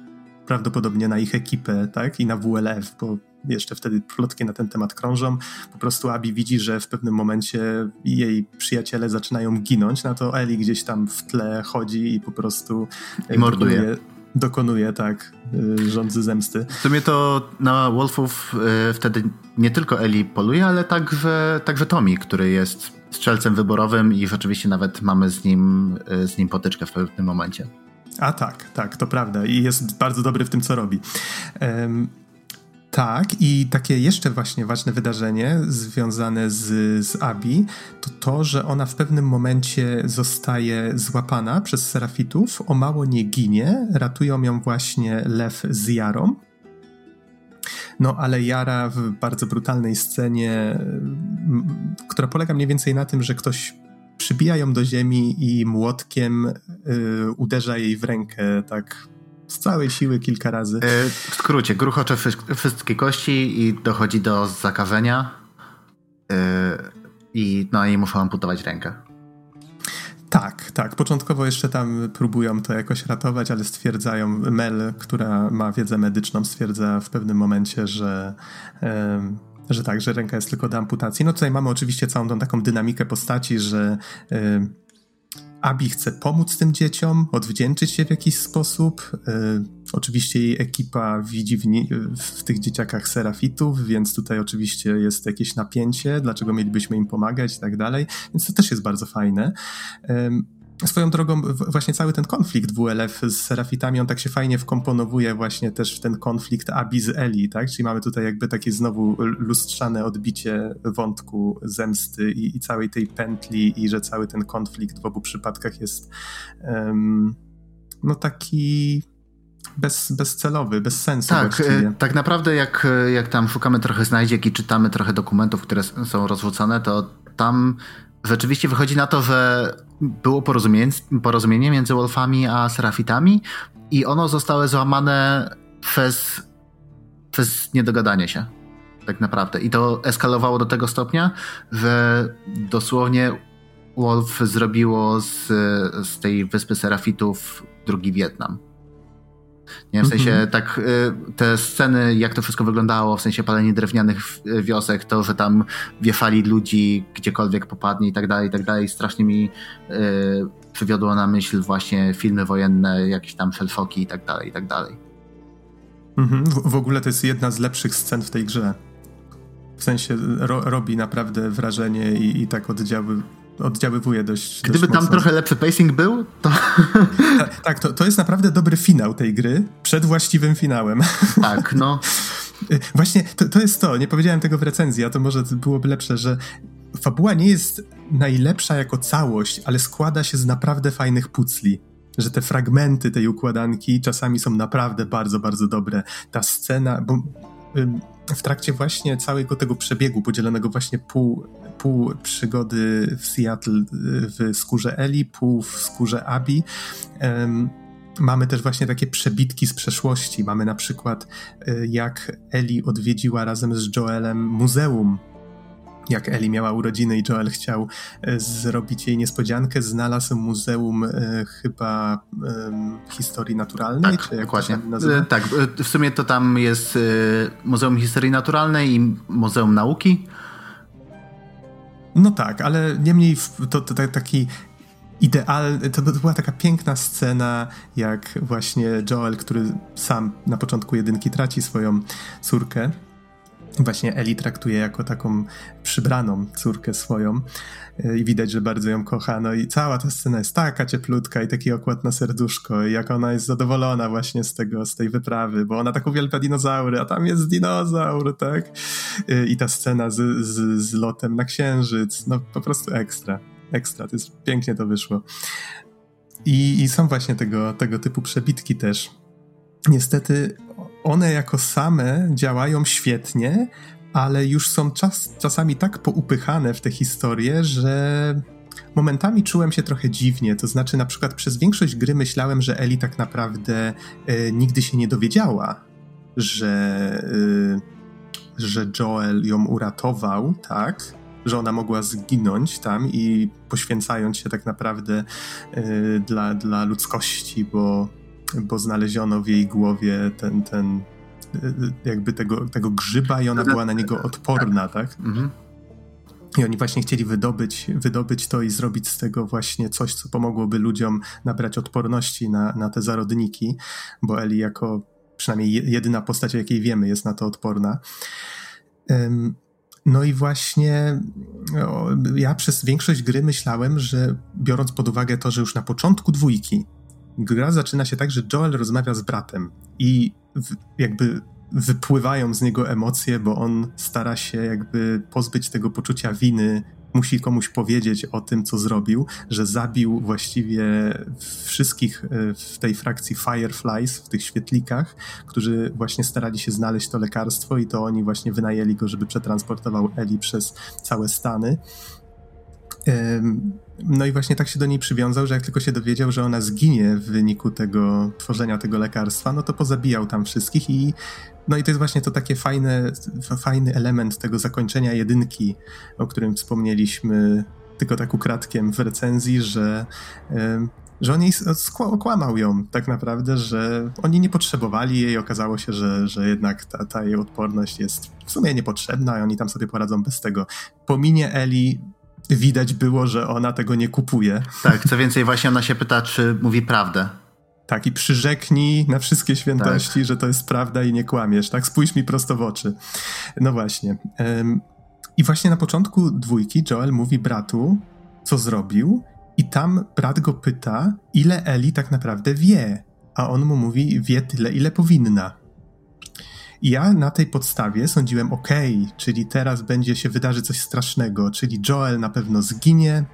[SPEAKER 1] prawdopodobnie na ich ekipę, tak? I na WLF, bo jeszcze wtedy plotki na ten temat krążą. Po prostu Abi widzi, że w pewnym momencie jej przyjaciele zaczynają ginąć, na to Eli gdzieś tam w tle chodzi i po prostu
[SPEAKER 2] I morduje
[SPEAKER 1] dokonuje, tak, y, rządzy zemsty.
[SPEAKER 2] W sumie to na Wolfów y, wtedy nie tylko Eli poluje, ale także, także Tommy, który jest strzelcem wyborowym i rzeczywiście nawet mamy z nim, y, z nim potyczkę w pewnym momencie.
[SPEAKER 1] A tak, tak, to prawda i jest bardzo dobry w tym, co robi. Um, tak, i takie jeszcze właśnie ważne wydarzenie związane z, z Abi to to, że ona w pewnym momencie zostaje złapana przez serafitów, o mało nie ginie, ratują ją właśnie Lew z Jarą. No ale Jara w bardzo brutalnej scenie, która polega mniej więcej na tym, że ktoś przybija ją do ziemi i młotkiem y, uderza jej w rękę tak z całej siły kilka razy.
[SPEAKER 2] E, w skrócie, gruchocze wszystkie kości i dochodzi do zakażenia e, i no i muszą amputować rękę.
[SPEAKER 1] Tak, tak. Początkowo jeszcze tam próbują to jakoś ratować, ale stwierdzają, Mel, która ma wiedzę medyczną, stwierdza w pewnym momencie, że, że tak, że ręka jest tylko do amputacji. No tutaj mamy oczywiście całą tą taką dynamikę postaci, że Abi chce pomóc tym dzieciom, odwdzięczyć się w jakiś sposób. E, oczywiście jej ekipa widzi w, nie, w, tych dzieciakach serafitów, więc tutaj oczywiście jest jakieś napięcie, dlaczego mielibyśmy im pomagać i tak dalej. Więc to też jest bardzo fajne. E, Swoją drogą, właśnie cały ten konflikt WLF z Serafitami, on tak się fajnie wkomponowuje właśnie też w ten konflikt Abi z Eli, tak? Czyli mamy tutaj jakby takie znowu lustrzane odbicie wątku zemsty i, i całej tej pętli i że cały ten konflikt w obu przypadkach jest um, no taki bez, bezcelowy, bez sensu.
[SPEAKER 2] Tak, właściwie. tak naprawdę jak, jak tam szukamy trochę znajdziek i czytamy trochę dokumentów, które są rozrzucane, to tam rzeczywiście wychodzi na to, że było porozumienie, porozumienie między Wolfami a Serafitami i ono zostało złamane przez, przez niedogadanie się. Tak naprawdę. I to eskalowało do tego stopnia, że dosłownie Wolf zrobiło z, z tej wyspy Serafitów drugi Wietnam. Nie? W sensie -hmm. tak y, te sceny, jak to wszystko wyglądało, w sensie palenie drewnianych wiosek, to, że tam wieszali ludzi gdziekolwiek popadnie i tak dalej, i tak dalej, strasznie mi y, przywiodło na myśl właśnie filmy wojenne, jakieś tam szelfoki i tak dalej, i tak dalej.
[SPEAKER 1] -hmm. w, w, ogóle to jest jedna z lepszych scen w tej grze. W sensie ro, robi naprawdę wrażenie i, i tak oddziały oddziaływuje dość.
[SPEAKER 2] Gdyby
[SPEAKER 1] dość
[SPEAKER 2] tam trochę lepszy pacing był, to.
[SPEAKER 1] Tak, tak, to, to jest naprawdę dobry finał tej gry, przed właściwym finałem.
[SPEAKER 2] Tak, no.
[SPEAKER 1] Właśnie to, to jest to, nie powiedziałem tego w recenzji, a to może byłoby lepsze, że fabuła nie jest najlepsza jako całość, ale składa się z naprawdę fajnych pucli. Że te fragmenty tej układanki czasami są naprawdę bardzo, bardzo dobre. Ta scena, bo w trakcie właśnie całego tego przebiegu, podzielonego właśnie pół, pół przygody w Seattle w skórze Eli, pół w skórze Abi, mamy też właśnie takie przebitki z przeszłości. Mamy na przykład, e, jak Eli odwiedziła razem z Joelem muzeum jak Eli miała urodziny i Joel chciał e, zrobić jej niespodziankę, znalazł Muzeum e, chyba e, Historii Naturalnej,
[SPEAKER 2] tak, czy jak dokładnie. E, tak, w sumie to tam jest Muzeum Historii Naturalnej i Muzeum Nauki.
[SPEAKER 1] No tak, ale niemniej to, to, to taki idealny, to, to była taka piękna scena, jak właśnie Joel, który sam na początku jedynki traci swoją córkę, właśnie Eli traktuje jako taką przybraną córkę swoją e, i widać, że bardzo ją kocha. No i cała ta scena jest taka cieplutka i taki okład na serduszko i jak ona jest zadowolona właśnie z tego, z tej wyprawy, bo ona tak uwielbia dinozaury, a tam jest dinozaur, tak? E, I ta scena z, z, z lotem na księżyc, no po prostu ekstra, ekstra, to jest, pięknie to wyszło. I, i są właśnie tego, tego typu przebitki też. Niestety one jako same działają świetnie, ale już są czas, czasami tak poupychane w te historie, że momentami czułem się trochę dziwnie. To znaczy, na przykład przez większość gry myślałem, że Eli tak naprawdę e, nigdy się nie dowiedziała, że, e, że Joel ją uratował, tak? Że ona mogła zginąć tam i poświęcając się tak naprawdę e, dla, dla ludzkości, bo bo znaleziono w jej głowie ten, ten jakby tego, tego grzyba i ona była na niego odporna, tak? Mhm. I oni właśnie chcieli wydobyć, wydobyć to i zrobić z tego właśnie coś, co pomogłoby ludziom nabrać odporności na, na te zarodniki, bo Eli jako przynajmniej jedyna postać, o jakiej wiemy, jest na to odporna. No i właśnie ja przez większość gry myślałem, że biorąc pod uwagę to, że już na początku dwójki gra zaczyna się tak, że Joel rozmawia z bratem i w, jakby wypływają z niego emocje, bo on stara się jakby pozbyć tego poczucia winy, musi komuś powiedzieć o tym, co zrobił, że zabił właściwie wszystkich e, w tej frakcji Fireflies, w tych świetlikach, którzy właśnie starali się znaleźć to lekarstwo i to oni właśnie wynajęli go, żeby przetransportował Eli przez całe Stany. No i właśnie tak się do niej przywiązał, że jak tylko się dowiedział, że ona zginie w wyniku tego tworzenia tego lekarstwa, no to pozabijał tam wszystkich i no i to jest właśnie to takie fajne, fajny element tego zakończenia jedynki, o którym wspomnieliśmy tylko tak ukradkiem w recenzji, że że on jej okłamał ją tak naprawdę, że oni nie potrzebowali jej, okazało się, że, że jednak ta, ta jej odporność jest w sumie niepotrzebna i oni tam sobie poradzą bez tego. Po minie Eli widać było, że ona tego nie kupuje.
[SPEAKER 2] Tak, co więcej, właśnie ona się pyta, czy mówi prawdę.
[SPEAKER 1] Tak, i przyrzeknij na wszystkie świętości, tak. że to jest prawda i nie kłamiesz, tak? Spójrz mi prosto w oczy. No właśnie. I właśnie na początku dwójki Joel mówi bratu, co zrobił, i tam brat go pyta, ile Eli tak naprawdę wie. A on mu mówi, wie tyle, ile powinna. I ja na tej podstawie sądziłem, ok, czyli teraz będzie się wydarzy coś strasznego, czyli Joel na pewno zginie,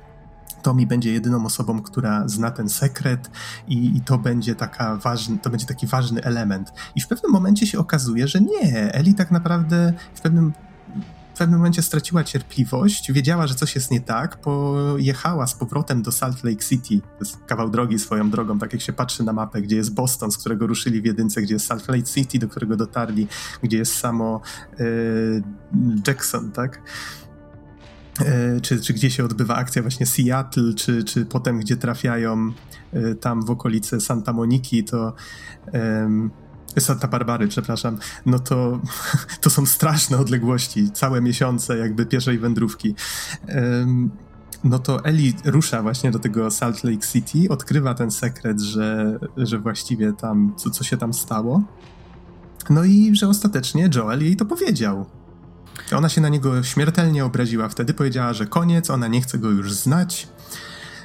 [SPEAKER 1] Tommy będzie jedyną osobą, która zna ten sekret i, i, to będzie taka ważny, to będzie taki ważny element. I w pewnym momencie się okazuje, że nie. Eli tak naprawdę w pewnym w pewnym momencie straciła cierpliwość, wiedziała, że coś jest nie tak, pojechała z powrotem do Salt Lake City. To jest kawał drogi swoją drogą, tak jak się patrzy na mapę, gdzie jest Boston, z którego ruszyli w jedynce, gdzie jest Salt Lake City, do którego dotarli, gdzie jest samo e, Jackson, tak? E, czy, czy gdzie się odbywa akcja właśnie Seattle, czy, czy potem gdzie trafiają e, tam w okolice Santa Moniki, to Santa Barbary, przepraszam, no to, to są straszne odległości, całe miesiące jakby pierwszej wędrówki. no to Eli rusza właśnie do tego Salt Lake City, odkrywa ten sekret, że, że właściwie tam, co, co się tam stało. No i że ostatecznie Joel jej to powiedział. Ona się na niego śmiertelnie obraziła wtedy, powiedziała, że koniec, ona nie chce go już znać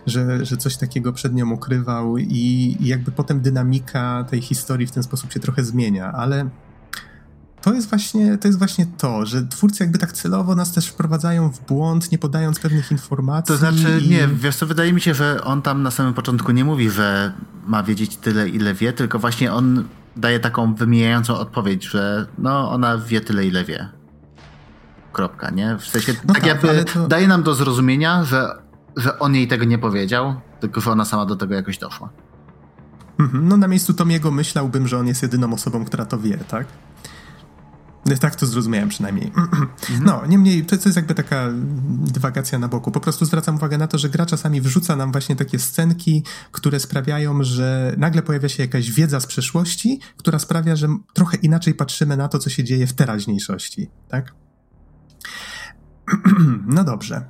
[SPEAKER 1] że, że coś takiego przed nią ukrywał i, i jakby potem dynamika tej historii w ten sposób się trochę zmienia, ale to jest właśnie to, jest właśnie to że twórcy jakby tak celowo nas też wprowadzają w błąd, nie podając pewnych informacji.
[SPEAKER 2] To znaczy, i... nie, wiesz co, wydaje mi się, że on tam na samym początku nie mówi, że ma wiedzieć tyle, ile wie, tylko właśnie on daje taką wymijającą odpowiedź, że no, ona wie tyle, ile wie. Kropka, nie? W sensie, no tak, tak jakby to... daje nam do zrozumienia, że że on jej tego nie powiedział, tylko że ona sama do tego jakoś doszła.
[SPEAKER 1] Mhm, no na miejscu Tomiego myślałbym, że on jest jedyną osobą, która to wie, tak? Tak to zrozumiałem przynajmniej. No, niemniej to, to jest jakby taka dywagacja na boku. Po prostu zwracam uwagę na to, że gra czasami wrzuca nam właśnie takie scenki, które sprawiają, że nagle pojawia się jakaś wiedza z przeszłości, która sprawia, że trochę inaczej patrzymy na to, co się dzieje w teraźniejszości, tak? No dobrze.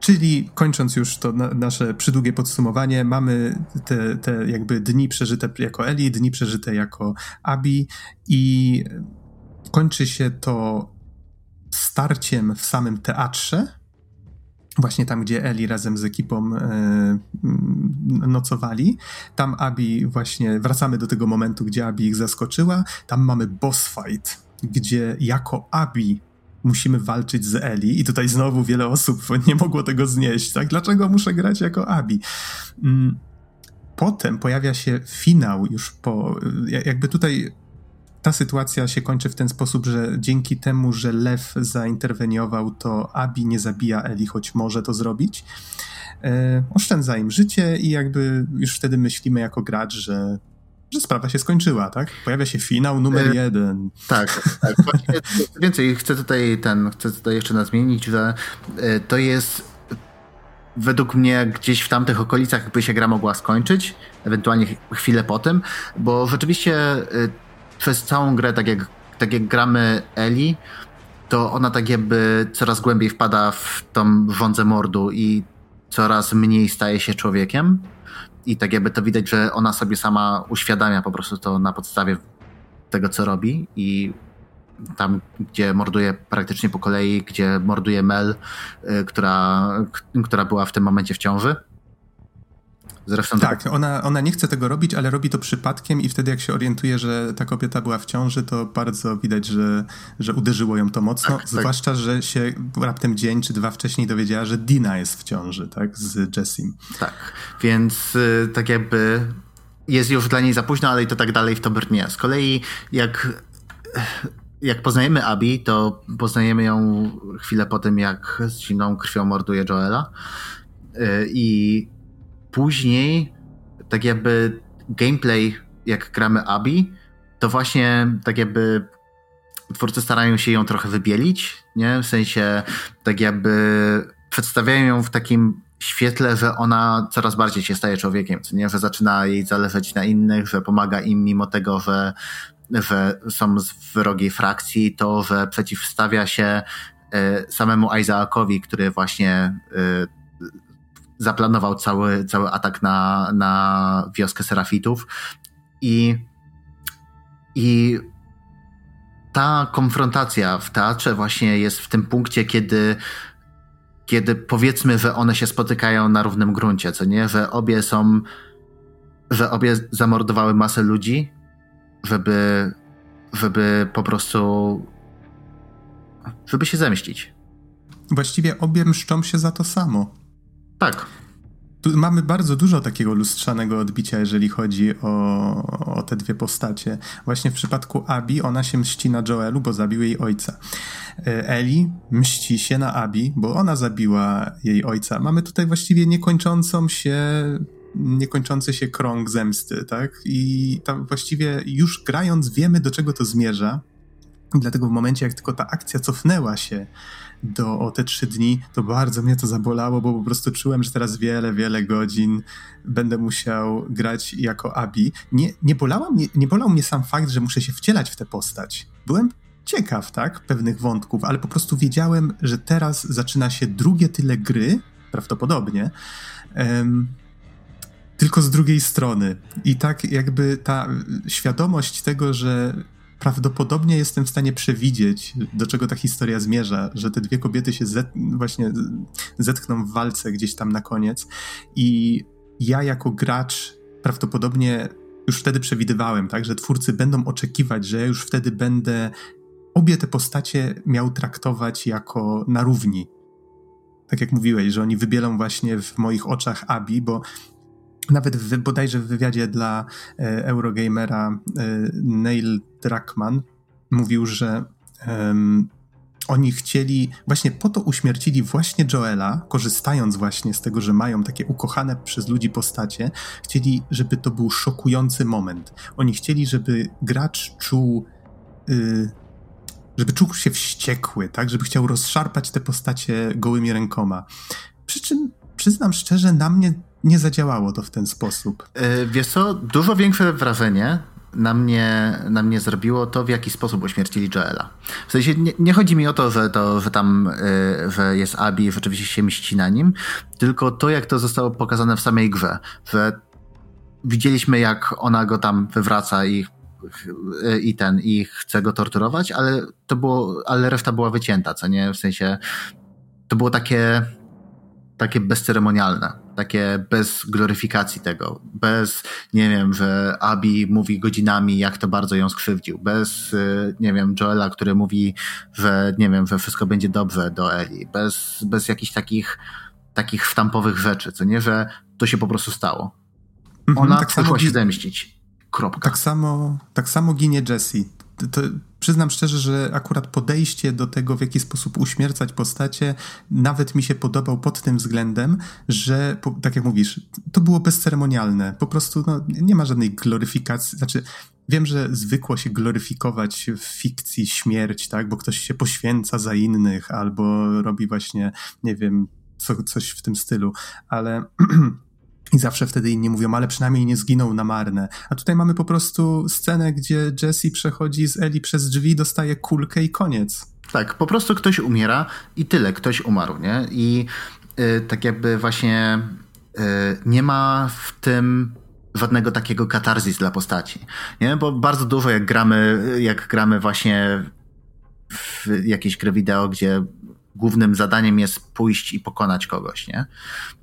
[SPEAKER 1] Czyli kończąc już to na, nasze przydługie podsumowanie, mamy te, te jakby dni przeżyte jako Eli, dni przeżyte jako Abi i kończy się to starciem w samym teatrze, właśnie tam, gdzie Eli razem z ekipą e, nocowali. Tam Abi właśnie, wracamy do tego momentu, gdzie Abi ich zaskoczyła. Tam mamy boss fight, gdzie jako Abi musimy walczyć z Eli i tutaj znowu wiele osób nie mogło tego znieść, tak? Dlaczego muszę grać jako Abi? Mm, potem pojawia się finał już po, jakby tutaj ta sytuacja się kończy w ten sposób, że dzięki temu, że Lew zainterweniował, to Abi nie zabija Eli, choć może to zrobić. E, oszczędza im życie i jakby już wtedy myślimy jako gracz, że że sprawa się skończyła, tak? Pojawia się finał numer e, jeden.
[SPEAKER 2] Tak, tak. Więcej, chcę tutaj ten, chcę tutaj jeszcze nadmienić, że e, to jest według mnie gdzieś w tamtych okolicach by się gra mogła skończyć, ewentualnie chwilę po tym, bo rzeczywiście e, przez całą grę, tak jak, tak jak gramy Eli, to ona tak jakby coraz głębiej wpada w tą wądzę mordu i coraz mniej staje się człowiekiem i tak jakby to widać, że ona sobie sama uświadamia po prostu to na podstawie tego, co robi i tam, gdzie morduje praktycznie po kolei, gdzie morduje Mel, y, która, która była w tym momencie w ciąży.
[SPEAKER 1] Zresztą tak, tak, Ona, ona nie chce tego robić, ale robi to przypadkiem i wtedy jak się orientuje, że ta kobieta była w ciąży, to bardzo widać, że, że uderzyło ją to mocno, tak, tak. zwłaszcza, tak. że się raptem dzień czy dwa wcześniej dowiedziała, że Dina jest w ciąży, tak, z Jessim.
[SPEAKER 2] Tak, więc y, tak jakby jest już dla niej za późno, ale i to tak dalej w to brnie. Z kolei jak jak poznajemy Abi, to poznajemy ją chwilę po tym, jak z zimną krwią morduje Joela. Y, I później tak jakby gameplay, jak gramy Abi, to właśnie tak jakby twórcy starają się ją trochę wybielić, nie? W sensie tak jakby przedstawiają ją w takim świetle, że ona coraz bardziej się staje człowiekiem, nie? Że zaczyna jej zależeć na innych, że pomaga im mimo tego, że, że są z wrogiej frakcji, to, że przeciwstawia się y, samemu Isaacowi, który właśnie y, zaplanował cały, cały atak na, na wioskę Serafitów i, i ta konfrontacja w teatrze właśnie jest w tym punkcie, kiedy kiedy powiedzmy, że one się spotykają na równym gruncie, co nie? Że obie są, że obie zamordowały masę ludzi, żeby, żeby po prostu, żeby się zemścić.
[SPEAKER 1] Właściwie obie mszczą się za to samo.
[SPEAKER 2] Tak.
[SPEAKER 1] Tu mamy bardzo dużo takiego lustrzanego odbicia, jeżeli chodzi o, o te dwie postacie. Właśnie w przypadku Abi ona się mści na Joelu, bo zabił jej ojca. E, Eli mści się na Abi, bo ona zabiła jej ojca. Mamy tutaj właściwie niekończącą się niekończący się krąg zemsty, tak? I tam właściwie już grając wiemy, do czego to zmierza. Dlatego w momencie, jak tylko ta akcja cofnęła się do o te trzy dni, to bardzo mnie to zabolało, bo po prostu czułem, że teraz wiele, wiele godzin będę musiał grać jako Abi. Nie, nie, bolała nie bolał mnie sam fakt, że muszę się wcielać w tę postać. Byłem ciekaw, tak, pewnych wątków, ale po prostu wiedziałem, że teraz zaczyna się drugie tyle gry, prawdopodobnie, tylko z drugiej strony. I tak jakby ta świadomość tego, że prawdopodobnie jestem w stanie przewidzieć, do czego ta historia zmierza, że te dwie kobiety się zet właśnie zetkną w walce gdzieś tam na koniec i ja jako gracz prawdopodobnie już wtedy przewidywałem, tak, że twórcy będą oczekiwać, że ja już wtedy będę obie te postacie miał traktować jako na równi. Tak jak mówiłeś, że oni wybielą właśnie w moich oczach Abi, bo nawet w, bodajże w wywiadzie dla e, Eurogamera e, Neil Druckmann mówił, że oni chcieli, właśnie po to uśmiercili właśnie Joela, korzystając właśnie z tego, że mają takie ukochane przez ludzi postacie, chcieli, żeby to był szokujący moment. Oni chcieli, żeby gracz czuł y, żeby czuł się wściekły, tak? Żeby chciał rozszarpać te postacie gołymi rękoma. Przy czym przyznam szczerze, na mnie nie zadziałało to w ten sposób.
[SPEAKER 2] Yy, wiesz co, dużo większe wrażenie na mnie, na mnie zrobiło to, w jaki sposób uśmiercili Joela. W sensie nie, nie chodzi mi o to, że, to, że tam yy, że jest Abby i rzeczywiście się mści na nim, tylko to, jak to zostało pokazane w samej grze, że widzieliśmy, jak ona go tam wywraca i i ten, i chce go torturować, ale to było, ale reszta była wycięta, co nie? W sensie to było takie takie bezceremonialne, takie bez gloryfikacji tego, bez, nie wiem, że Abi mówi godzinami, jak to bardzo ją skrzywdził, bez, y, nie wiem, Joela, który mówi, że, nie wiem, że wszystko będzie dobrze do Eli, bez, bez jakichś takich, takich sztampowych rzeczy, co nie, że to się po prostu stało. Mhm, Ona tak przyszła się zemścić. Kropka.
[SPEAKER 1] Tak samo, tak samo ginie Jessie. To, przyznam szczerze, że akurat podejście do tego, w jaki sposób uśmiercać postacie, nawet mi się podobał pod tym względem, że, tak jak mówisz, to było bezceremonialne. Po prostu no, nie ma żadnej gloryfikacji. Znaczy, wiem, że zwykło się gloryfikować w fikcji śmierć, tak, bo ktoś się poświęca za innych albo robi właśnie, nie wiem, co, coś w tym stylu, ale. I zawsze wtedy inni mówią, ale przynajmniej nie zginął na marne. A tutaj mamy po prostu scenę, gdzie Jesse przechodzi z Eli przez drzwi, dostaje kulkę i koniec.
[SPEAKER 2] Tak, po prostu ktoś umiera i tyle, ktoś umarł, nie? I yy, tak jakby właśnie yy, nie ma w tym żadnego takiego katarzis dla postaci, nie? Bo bardzo dużo jak gramy, jak gramy właśnie w jakieś gry wideo, gdzie głównym zadaniem jest pójść i pokonać kogoś, nie?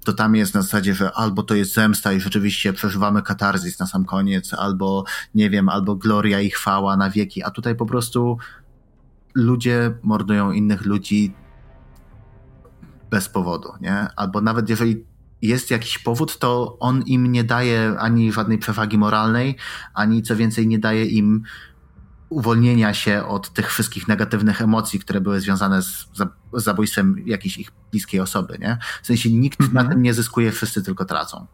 [SPEAKER 2] To tam jest na zasadzie, że albo to jest zemsta i rzeczywiście przeżywamy katarzis na sam koniec, albo nie wiem, albo gloria i chwała na wieki, a tutaj po prostu ludzie mordują innych ludzi bez powodu, nie? Albo nawet jeżeli jest jakiś powód, to on im nie daje ani żadnej przewagi moralnej, ani co więcej nie daje im uwolnienia się od tych wszystkich negatywnych emocji, które były związane z zabójstwem jakiejś ich bliskiej osoby, nie? W sensie nikt mm -hmm. na tym nie zyskuje, wszyscy tylko tracą.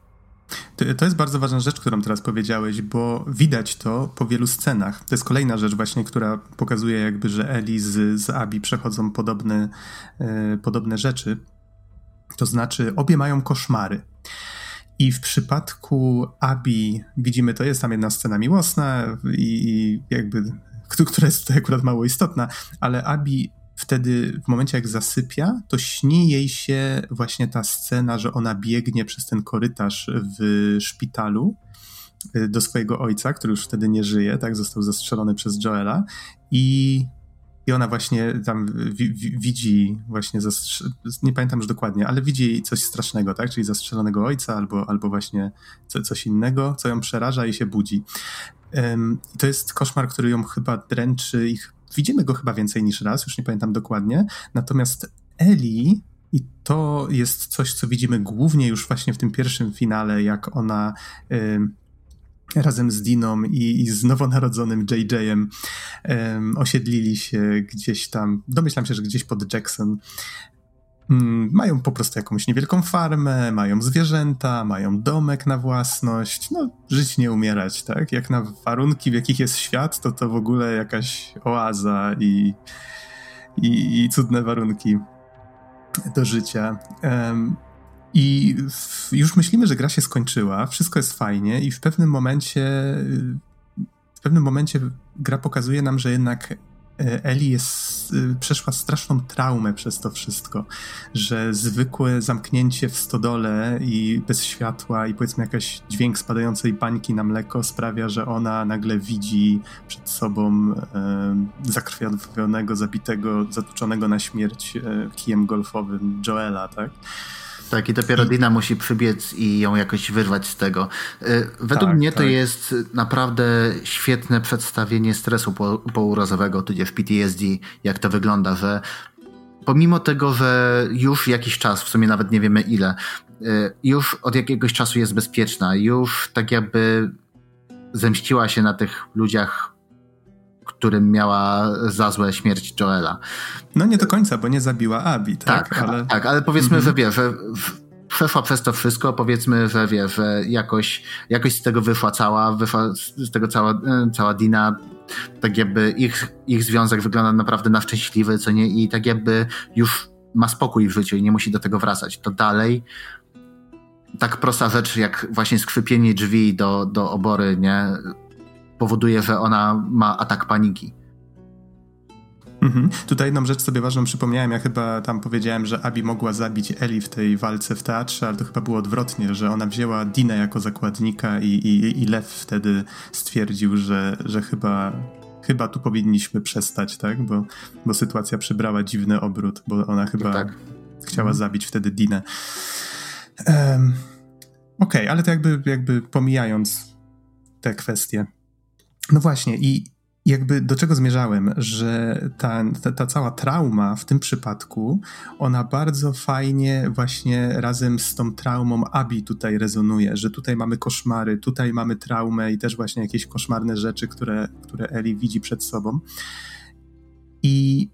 [SPEAKER 1] To jest bardzo ważna rzecz, którą teraz powiedziałeś, bo widać to po wielu scenach. To jest kolejna rzecz właśnie, która pokazuje jakby, że Eli z, z Abi przechodzą podobne, e, podobne rzeczy. To znaczy obie mają koszmary. I w przypadku Abi widzimy, to jest tam jedna scena miłosna i, i jakby która jest tutaj akurat mało istotna, ale Abi wtedy, w momencie jak zasypia, to śni jej się właśnie ta scena, że ona biegnie przez ten korytarz w szpitalu y, do swojego ojca, który już wtedy nie żyje, tak, został zastrzelony przez Joela i i ona właśnie tam widzi właśnie, nie pamiętam już dokładnie, ale widzi coś strasznego, tak? Czyli zastrzelonego ojca albo, albo właśnie coś innego, co ją przeraża i się budzi. To jest koszmar, który ją chyba dręczy i widzimy go chyba więcej niż raz, już nie pamiętam dokładnie. Natomiast Eli i to jest coś, co widzimy głównie już właśnie w tym pierwszym finale, jak ona razem z Diną i, i z nowonarodzonym JJ-em osiedlili się gdzieś tam, domyślam się, że gdzieś pod Jackson. Um, mają po prostu jakąś niewielką farmę, mają zwierzęta, mają domek na własność. No, żyć nie umierać, tak? Jak na warunki, w jakich jest świat, to to w ogóle jakaś oaza i, i, i cudne warunki do życia. Um, i już myślimy, że gra się skończyła, wszystko jest fajnie i w pewnym momencie w pewnym momencie gra pokazuje nam, że jednak Eli jest, e, przeszła straszną traumę przez to wszystko, że zwykłe zamknięcie w stodole i bez światła i powiedzmy jakaś dźwięk spadającej bańki na mleko sprawia, że ona nagle widzi przed sobą e, zakrwawionego, zabitego, zatłuczonego na śmierć e, kijem golfowym Joela, tak?
[SPEAKER 2] Tak, i dopiero I... Dina musi przybiec i ją jakoś wyrwać z tego. Y, według tak, mnie to tak. jest naprawdę świetne przedstawienie stresu pourazowego, tudzież PTSD, jak to wygląda, że pomimo tego, że już jakiś czas, w sumie nawet nie wiemy ile, y, już od jakiegoś czasu jest bezpieczna, już tak jakby zemściła się na tych ludziach którym miała za złe śmierć Joela.
[SPEAKER 1] No nie do końca, bo nie zabiła Abi, tak?
[SPEAKER 2] Tak, ale, tak, ale powiedzmy, mhm. że wie, że przeszła przez to wszystko, powiedzmy, że wie, że jakoś, jakoś z tego wyszła cała, wyszła z tego cała, e, cała Dina, tak jakby ich, ich związek wygląda naprawdę na szczęśliwy, co nie, i tak jakby już ma spokój w życiu i nie musi do tego wracać. To dalej tak prosta rzecz, jak właśnie skrzypienie drzwi do, do obory, nie, powoduje, że ona ma atak paniki.
[SPEAKER 1] Mhm. Tutaj jedną rzecz sobie ważną przypomniałem. Ja chyba tam powiedziałem, że Abi mogła zabić Eli w tej walce w teatrze, ale to chyba było odwrotnie, że ona wzięła Dinę jako zakładnika i, i, i Lew wtedy stwierdził, że, że chyba, chyba tu powinniśmy przestać, tak? Bo, bo sytuacja przybrała dziwny obrót, bo ona chyba tak. chciała mhm. zabić wtedy Dinę. Um, Okej, okay, ale to jakby, jakby pomijając te kwestie. No właśnie, i jakby do czego zmierzałem, że ta, ta, ta, cała trauma w tym przypadku, ona bardzo fajnie właśnie razem z tą traumą Abi tutaj rezonuje, że tutaj mamy koszmary, tutaj mamy traumę i też właśnie jakieś koszmarne rzeczy, które, które Eli widzi przed sobą. I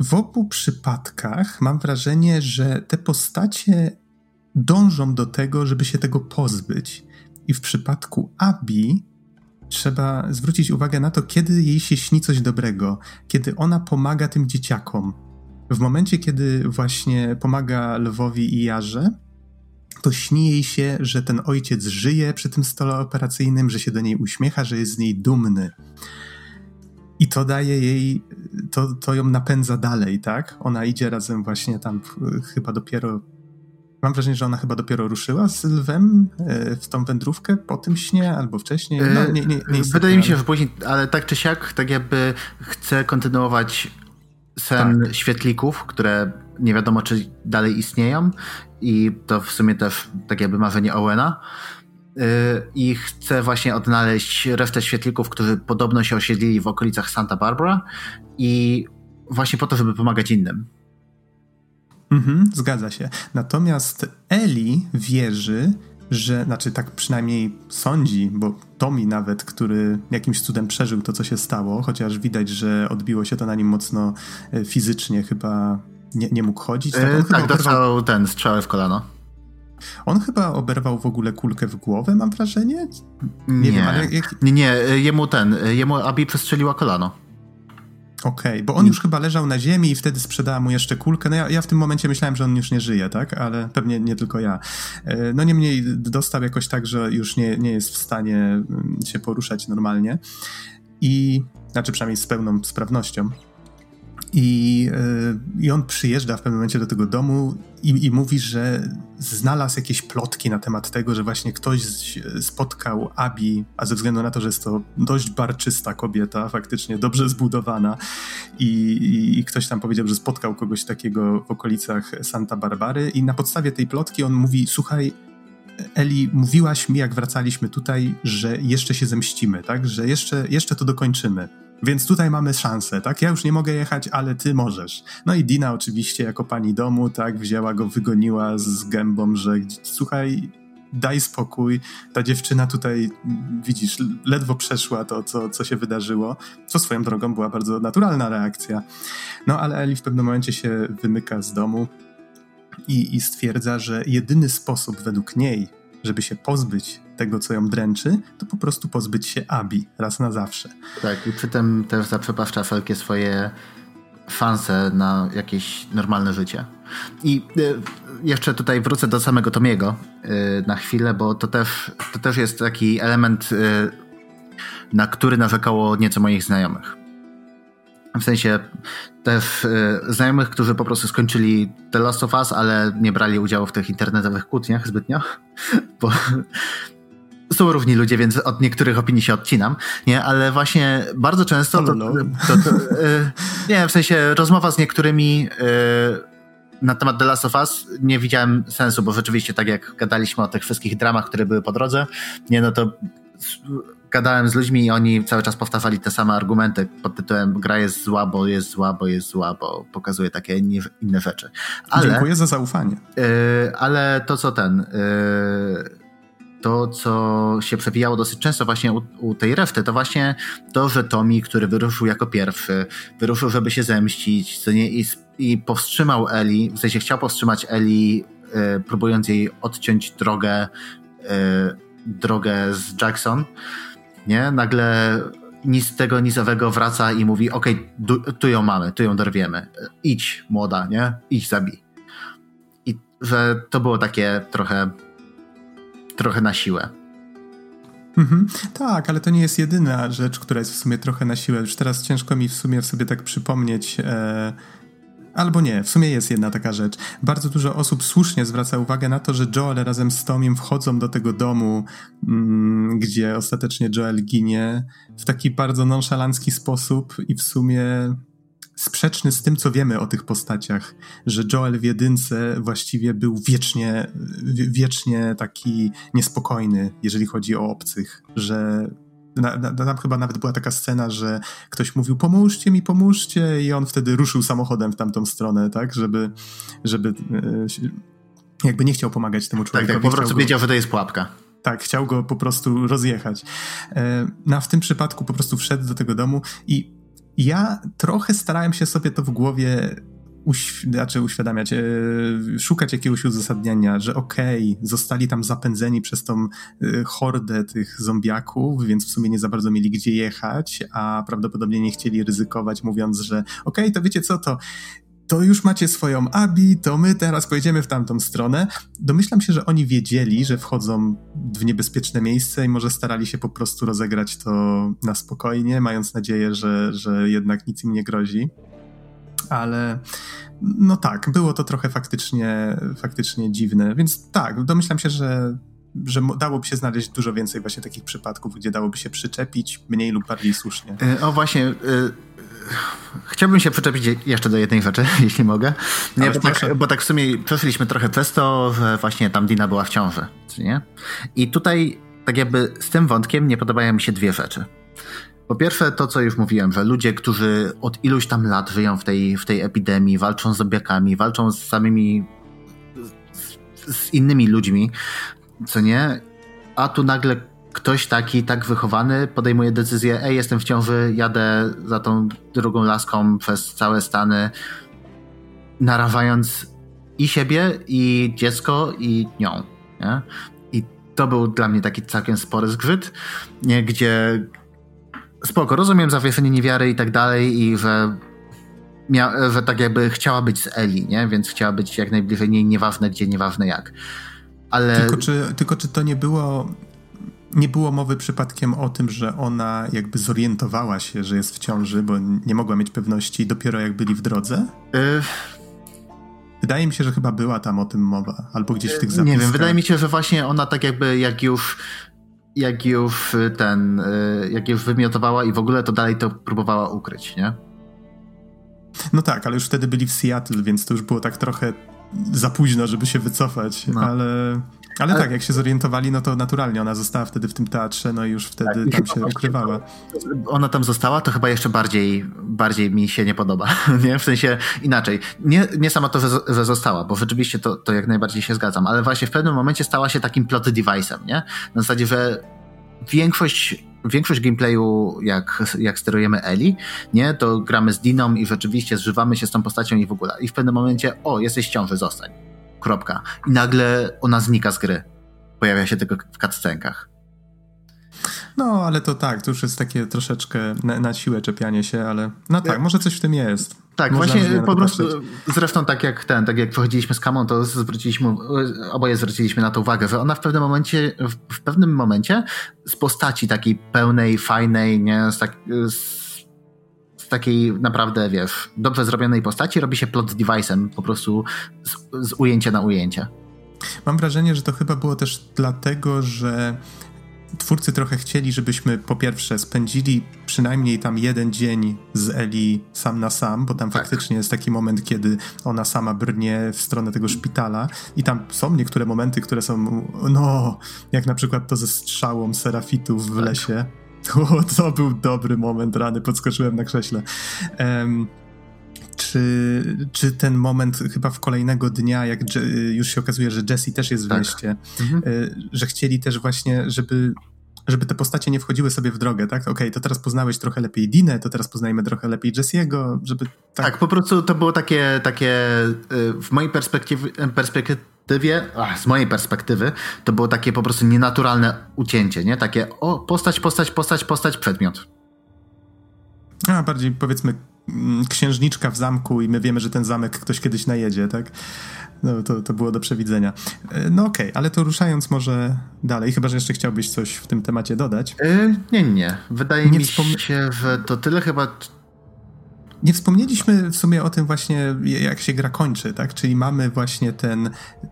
[SPEAKER 1] w obu przypadkach mam wrażenie, że te postacie dążą do tego, żeby się tego pozbyć. I w przypadku Abi trzeba zwrócić uwagę na to, kiedy jej się śni coś dobrego, kiedy ona pomaga tym dzieciakom. W momencie, kiedy właśnie pomaga lwowi i jarze, to śni jej się, że ten ojciec żyje przy tym stole operacyjnym, że się do niej uśmiecha, że jest z niej dumny. I to daje jej, to, to ją napędza dalej, tak? Ona idzie razem właśnie tam chyba dopiero Mam wrażenie, że ona chyba dopiero ruszyła z lwem e, w tą wędrówkę po tym śnie albo wcześniej. No,
[SPEAKER 2] nie, nie, nie Wydaje mi się, że później, ale tak czy siak, tak jakby chce kontynuować sen tak. świetlików, które nie wiadomo, czy dalej istnieją i to w sumie też tak jakby marzenie Owena e, i chce właśnie odnaleźć resztę świetlików, którzy podobno się osiedlili w okolicach Santa Barbara i właśnie po to, żeby pomagać innym.
[SPEAKER 1] Mhm, zgadza się. Natomiast Eli wierzy, że, znaczy tak przynajmniej sądzi, bo Tommy nawet, który jakimś cudem przeżył to, co się stało, chociaż widać, że odbiło się to na nim mocno e, fizycznie, chyba nie, nie mógł chodzić.
[SPEAKER 2] Tak,
[SPEAKER 1] yy,
[SPEAKER 2] tak dostał ten strzał w kolano.
[SPEAKER 1] On chyba oberwał w ogóle kulkę w głowę, mam wrażenie?
[SPEAKER 2] Nie, nie wiem, ale... Jak... Nie, nie, jemu ten, jemu Abi przestrzeliła kolano.
[SPEAKER 1] Okej, okay, bo on już chyba leżał na ziemi i wtedy sprzedała mu jeszcze kulkę. No ja, ja, w tym momencie myślałem, że on już nie żyje, tak? Ale pewnie nie tylko ja. E, no niemniej dostał jakoś tak, że już nie, nie jest w stanie mm, się poruszać normalnie. I, znaczy przynajmniej z pełną sprawnością. I, e, I on przyjeżdża w pewnym momencie do tego domu i, i mówi, że znalazł jakieś plotki na temat tego, że właśnie ktoś spotkał Abi, a ze względu na to, że jest to dość barczysta kobieta, faktycznie dobrze zbudowana, i, i ktoś tam powiedział, że spotkał kogoś takiego w okolicach Santa Barbary, i na podstawie tej plotki on mówi: Słuchaj, Eli, mówiłaś mi, jak wracaliśmy tutaj, że jeszcze się zemścimy, tak? Że jeszcze, jeszcze to dokończymy. Więc tutaj mamy szansę, tak? Ja już nie mogę jechać, ale ty możesz. No i Dina oczywiście jako pani domu, tak, wzięła go, wygoniła z gębą, że słuchaj, daj spokój, ta dziewczyna tutaj, widzisz, ledwo przeszła to, co, co się wydarzyło, co swoją drogą była bardzo naturalna reakcja. No ale Eli w pewnym momencie się wymyka z domu i, i stwierdza, że jedyny sposób według niej, żeby się pozbyć tego, co ją dręczy, to po prostu pozbyć się Abi raz na zawsze.
[SPEAKER 2] Tak, i przy tym też zaprzepaszcza wszelkie swoje szanse na jakieś normalne życie. I y, jeszcze tutaj wrócę do samego Tomiego y, na chwilę, bo to też, to też jest taki element, y, na który narzekało nieco moich znajomych. W sensie też znajomych, którzy po prostu skończyli The Last of Us, ale nie brali udziału w tych internetowych kłótniach zbytnio, bo są równi ludzie, więc od niektórych opinii się odcinam, nie, ale właśnie bardzo często to, to, to, to e, nie, w sensie rozmowa z niektórymi e, na temat The Last of Us nie widziałem sensu, bo rzeczywiście tak jak gadaliśmy o tych wszystkich dramach, które były po drodze, nie, no to gadałem z ludźmi i oni cały czas powtarzali te same argumenty pod tytułem gra jest zła, bo jest zła, bo jest zła, bo pokazuje takie inne rzeczy.
[SPEAKER 1] Ale, Dziękuję za zaufanie.
[SPEAKER 2] Yy, ale to co ten... Yy, to, co się przewijało dosyć często właśnie u, u, tej reszty, to właśnie to, że Tommy, który wyruszył jako pierwszy, wyruszył, żeby się zemścić, co nie, i, i powstrzymał Eli, w sensie chciał powstrzymać Eli e, próbując jej odciąć drogę, e, drogę z Jackson, nie? Nagle nic tego nizowego wraca i mówi, okej, okay, tu ją mamy, tu ją dorwiemy. Idź, młoda, nie? Idź, zabij. I że to było takie trochę trochę na siłę.
[SPEAKER 1] Mhm. Tak, ale to nie jest jedyna rzecz, która jest w sumie trochę na siłę. Już teraz ciężko mi w sumie sobie tak przypomnieć. E, albo nie, w sumie jest jedna taka rzecz. Bardzo dużo osób słusznie zwraca uwagę na to, że Joel razem z Tomiem wchodzą do tego domu, mm, gdzie ostatecznie Joel ginie w taki bardzo nonszalancki sposób i w sumie sprzeczny z tym, co wiemy o tych postaciach, że Joel w jedynce właściwie był wiecznie, wiecznie taki niespokojny, jeżeli chodzi o obcych, że na, na, tam chyba nawet była taka scena, że ktoś mówił pomóżcie mi, pomóżcie i on wtedy ruszył samochodem w tamtą stronę, tak, żeby, żeby e, jakby nie chciał pomagać temu człowiekowi.
[SPEAKER 2] Tak, tak po prostu wiedział, że to jest pułapka.
[SPEAKER 1] Tak, chciał go po prostu rozjechać. E, no a w tym przypadku po prostu wszedł do tego domu i ja trochę starałem się sobie to w głowie uświ znaczy uświadamiać, e, szukać jakiegoś uzasadnienia, że okej, okay, zostali tam zapędzeni przez tą e, hordę tych zombiaków, więc w sumie nie za bardzo mieli gdzie jechać, a prawdopodobnie nie chcieli ryzykować, mówiąc, że okej, okay, to wiecie co, to to już macie swoją Abi, to my teraz pojedziemy w tamtą stronę. Domyślam się, że oni wiedzieli, że wchodzą w niebezpieczne miejsce i może starali się po prostu rozegrać to na spokojnie, mając nadzieję, że, że jednak nic im nie grozi. Ale no tak, było to trochę faktycznie, faktycznie dziwne, więc tak, domyślam się, że że dałoby się znaleźć dużo więcej właśnie takich przypadków, gdzie dałoby się przyczepić mniej lub bardziej słusznie.
[SPEAKER 2] E, o właśnie, e, Chciałbym się przyczepić jeszcze do jednej rzeczy, jeśli mogę. Nie, bo tak, bo tak, w sumie przeszliśmy trochę przez to, że właśnie tam Dina była w ciąży. Nie? I tutaj tak jakby z tym wątkiem nie podobają mi się dwie rzeczy. Po pierwsze to, co już mówiłem, że ludzie, którzy od iluś tam lat żyją w tej, w tej epidemii, walczą z zombiakami, walczą z samymi z, z innymi ludźmi, co nie? A tu nagle ktoś taki, tak wychowany podejmuje decyzję, ej, jestem w ciąży, jadę za tą drugą laską przez całe Stany, narażając i siebie, i dziecko, i nią. Nie? I to był dla mnie taki całkiem spory zgrzyt, nie? gdzie spoko, rozumiem zawieszenie niewiary i tak dalej i że mia- że tak jakby chciała być z Eli, nie? Więc chciała być jak najbliżej niej, nieważne gdzie, nieważne jak. Ale...
[SPEAKER 1] Tylko czy, tylko czy to nie było nie było mowy przypadkiem o tym, że ona jakby zorientowała się, że jest w ciąży, bo nie mogła mieć pewności dopiero jak byli w drodze? Y wydaje mi się, że chyba była tam o tym mowa, albo gdzieś w tych zapiskach.
[SPEAKER 2] Nie wiem, wydaje mi się, że właśnie ona tak jakby jak już jak już ten, y, jak już wymiotowała i w ogóle to dalej to próbowała ukryć, nie?
[SPEAKER 1] No tak, ale już wtedy byli w Seattle, więc to już było tak trochę za późno, żeby się wycofać, no. ale ale, Ale, tak, jak się zorientowali, no to naturalnie ona została wtedy w tym teatrze, no i już wtedy tak, tam się ukrywała.
[SPEAKER 2] Ona tam została, to chyba jeszcze bardziej, bardziej mi się nie podoba, nie? W sensie inaczej. Nie, nie sama to, że, że została, bo rzeczywiście to, to jak najbardziej się zgadzam, ale właśnie w pewnym momencie stała się takim plot device'em, nie? Na zasadzie, że większość większość gameplayu, jak, jak sterujemy Eli, nie, to gramy z Diną i rzeczywiście zżywamy się z tą postacią i w ogóle. I w pewnym momencie, o, jesteś w ciąży, zostań kropka. I nagle ona znika z gry. Pojawia się tylko w cutscenkach.
[SPEAKER 1] No, ale to tak, to już jest takie troszeczkę na, na siłę czepianie się, ale no tak, może coś w tym jest.
[SPEAKER 2] Tak, Można właśnie po prostu, zresztą tak jak ten, tak jak wychodziliśmy z Kamą, to zwróciliśmy, oboje zwróciliśmy na to uwagę, że ona w pewnym momencie, w pewnym momencie z postaci takiej pełnej, fajnej, nie, z, tak, z z takiej naprawdę, wiesz, dobrze zrobionej postaci robi się plot device'em po prostu z, z ujęcia na ujęcie.
[SPEAKER 1] Mam wrażenie, że to chyba było też dlatego, że twórcy trochę chcieli, żebyśmy po pierwsze spędzili przynajmniej tam jeden dzień z Eli sam na sam, bo tam tak. faktycznie jest taki moment, kiedy ona sama brnie w stronę tego szpitala i tam są niektóre momenty, które są, no, jak na przykład to ze strzałą serafitów w tak. lesie o, to był dobry moment, rany, podskoczyłem na krześle. Um, czy, czy ten moment chyba w kolejnego dnia, jak już się okazuje, że Jesse też jest w tak. mieście, mhm. E, że chcieli też właśnie, żeby żeby te postacie nie wchodziły sobie w drogę, tak? Okej, okay, to teraz poznałeś trochę lepiej Dinę, to teraz poznajmy trochę lepiej Jesse'ego, żeby...
[SPEAKER 2] Tak... tak, po prostu to było takie, takie y, w mojej perspektywie, perspektywie perspektywie, ach, z mojej perspektywy, to było takie po prostu nienaturalne ucięcie, nie? Takie o, postać, postać, postać, postać, przedmiot.
[SPEAKER 1] A bardziej powiedzmy mm, księżniczka w zamku i my wiemy, że ten zamek ktoś kiedyś najedzie, tak? No, to, to było do przewidzenia. E, no okej, okay, ale to ruszając może dalej, chyba, że jeszcze chciałbyś coś w tym temacie dodać.
[SPEAKER 2] Yy, nie, nie. Wydaje nie mi się, że to tyle chyba
[SPEAKER 1] nie wspomnieliśmy w sumie o tym właśnie, jak się gra kończy, tak? Czyli mamy właśnie ten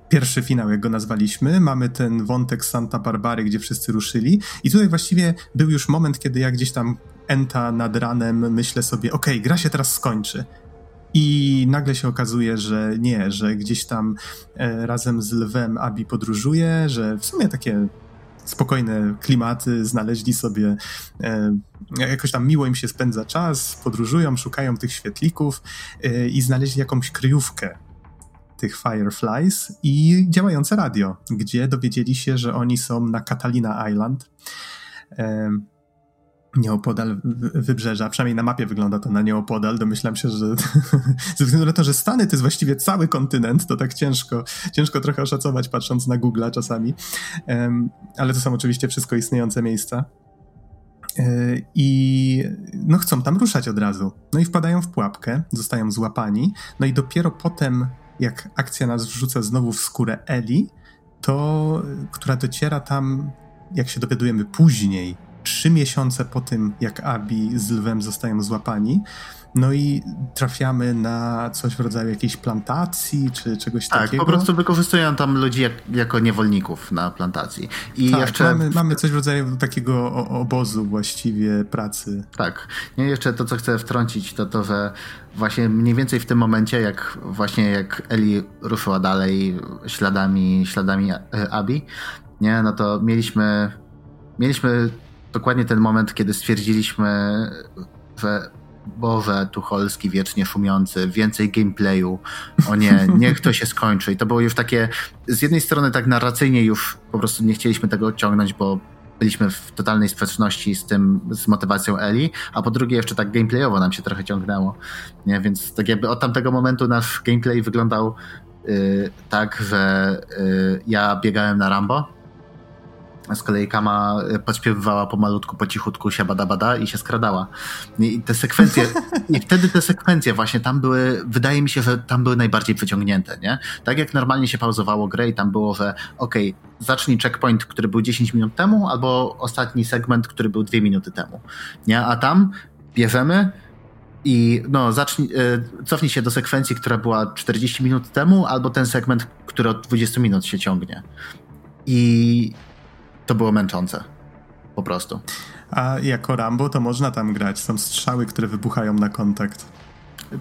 [SPEAKER 1] pierwszy finał, jak go nazwaliśmy, mamy ten wątek Santa Barbary, gdzie wszyscy ruszyli i tutaj właściwie był już moment, kiedy ja gdzieś tam enta nad ranem myślę sobie, okej, okay, gra się teraz skończy. I nagle się okazuje, że nie, że gdzieś tam e, razem z lwem Abi podróżuje, że w sumie takie spokojne klimaty, znaleźli sobie, e, jakoś tam miło im się spędza czas, podróżują, szukają tych świetlików e, i znaleźli jakąś kryjówkę tych Fireflies i działające radio, gdzie dowiedzieli się, że oni są na Catalina Island. E, nieopodal wybrzeża, przynajmniej na mapie wygląda to na nieopodal, domyślam się, że ze względu na to, że Stany to jest właściwie cały kontynent, to tak ciężko, ciężko trochę oszacować patrząc na Google'a czasami, um, ale to są oczywiście wszystko istniejące miejsca. E, I no chcą tam ruszać od razu. No i wpadają w pułapkę, zostają złapani, no i dopiero potem, jak akcja nas wrzuca znowu w skórę Eli, to, która dociera tam, jak się dowiadujemy później, trzy miesiące po tym, jak Abi z lwem zostają złapani. No i trafiamy na coś w rodzaju jakiejś plantacji, czy czegoś
[SPEAKER 2] tak,
[SPEAKER 1] takiego.
[SPEAKER 2] Tak, po prostu wykorzystują tam ludzi jak, jako niewolników na plantacji.
[SPEAKER 1] I tak, jeszcze... Mamy, mamy coś w rodzaju takiego obozu właściwie pracy.
[SPEAKER 2] Tak. I jeszcze to, co chcę wtrącić, to to, że właśnie mniej więcej w tym momencie, jak właśnie jak Eli ruszyła dalej śladami, śladami Abi, nie, no to mieliśmy mieliśmy dokładnie ten moment, kiedy stwierdziliśmy, że Boże, Tucholski wiecznie szumiący, więcej gameplayu, o nie, niech to się skończy. I to było już takie, z jednej strony tak narracyjnie już po prostu nie chcieliśmy tego odciągnąć, bo byliśmy w totalnej sprzeczności z tym, z motywacją Eli, a po drugie jeszcze tak gameplayowo nam się trochę ciągnęło. Nie? Więc tak jakby od tamtego momentu nasz gameplay wyglądał yy, tak, że yy, ja biegałem na Rambo, z kolei Kama podśpiewywała pomalutku, po cichutku bada bada i się skradała. I te sekwencje, i wtedy te sekwencje właśnie tam były, wydaje mi się, że tam były najbardziej wyciągnięte, nie? Tak jak normalnie się pauzowało grę i tam było, że okej, okay, zacznij checkpoint, który był 10 minut temu, albo ostatni segment, który był 2 minuty temu, nie? A tam bierzemy i no, zacznij, e, cofnij się do sekwencji, która była 40 minut temu, albo ten segment, który od 20 minut się ciągnie. I to było męczące. Po prostu.
[SPEAKER 1] A jako Rambo to można tam grać. Są strzały, które wybuchają na kontakt.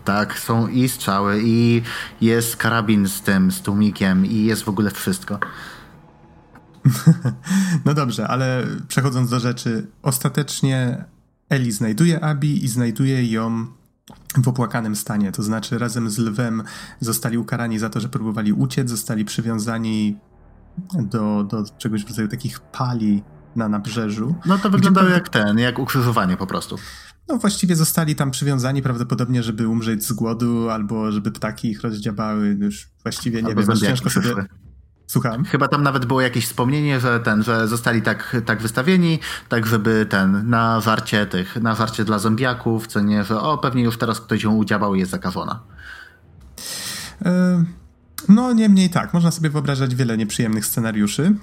[SPEAKER 2] Tak, są i strzały, i jest karabin z tym, z tłumikiem, i jest w ogóle wszystko.
[SPEAKER 1] no dobrze, ale przechodząc do rzeczy, ostatecznie Eli znajduje Abi i znajduje ją w opłakanym stanie. To znaczy, razem z lwem zostali ukarani za to, że próbowali uciec, zostali przywiązani do, do czegoś w rodzaju takich pali na nabrzeżu.
[SPEAKER 2] No to wyglądało jak ten, jak ukrzyżowanie po prostu.
[SPEAKER 1] No właściwie zostali tam przywiązani prawdopodobnie, żeby umrzeć z głodu, albo żeby ptaki ich rozdziabały. Już właściwie nie albo wiem, ciężko sobie... Słucham?
[SPEAKER 2] Chyba tam nawet było jakieś wspomnienie, że ten, że zostali tak, tak wystawieni, tak żeby ten, na żarcie tych, na żarcie dla zombiaków, co nie, że o, pewnie już teraz ktoś ją udziałał i jest zakażona.
[SPEAKER 1] No, niemniej tak, można sobie wyobrażać wiele nieprzyjemnych scenariuszy,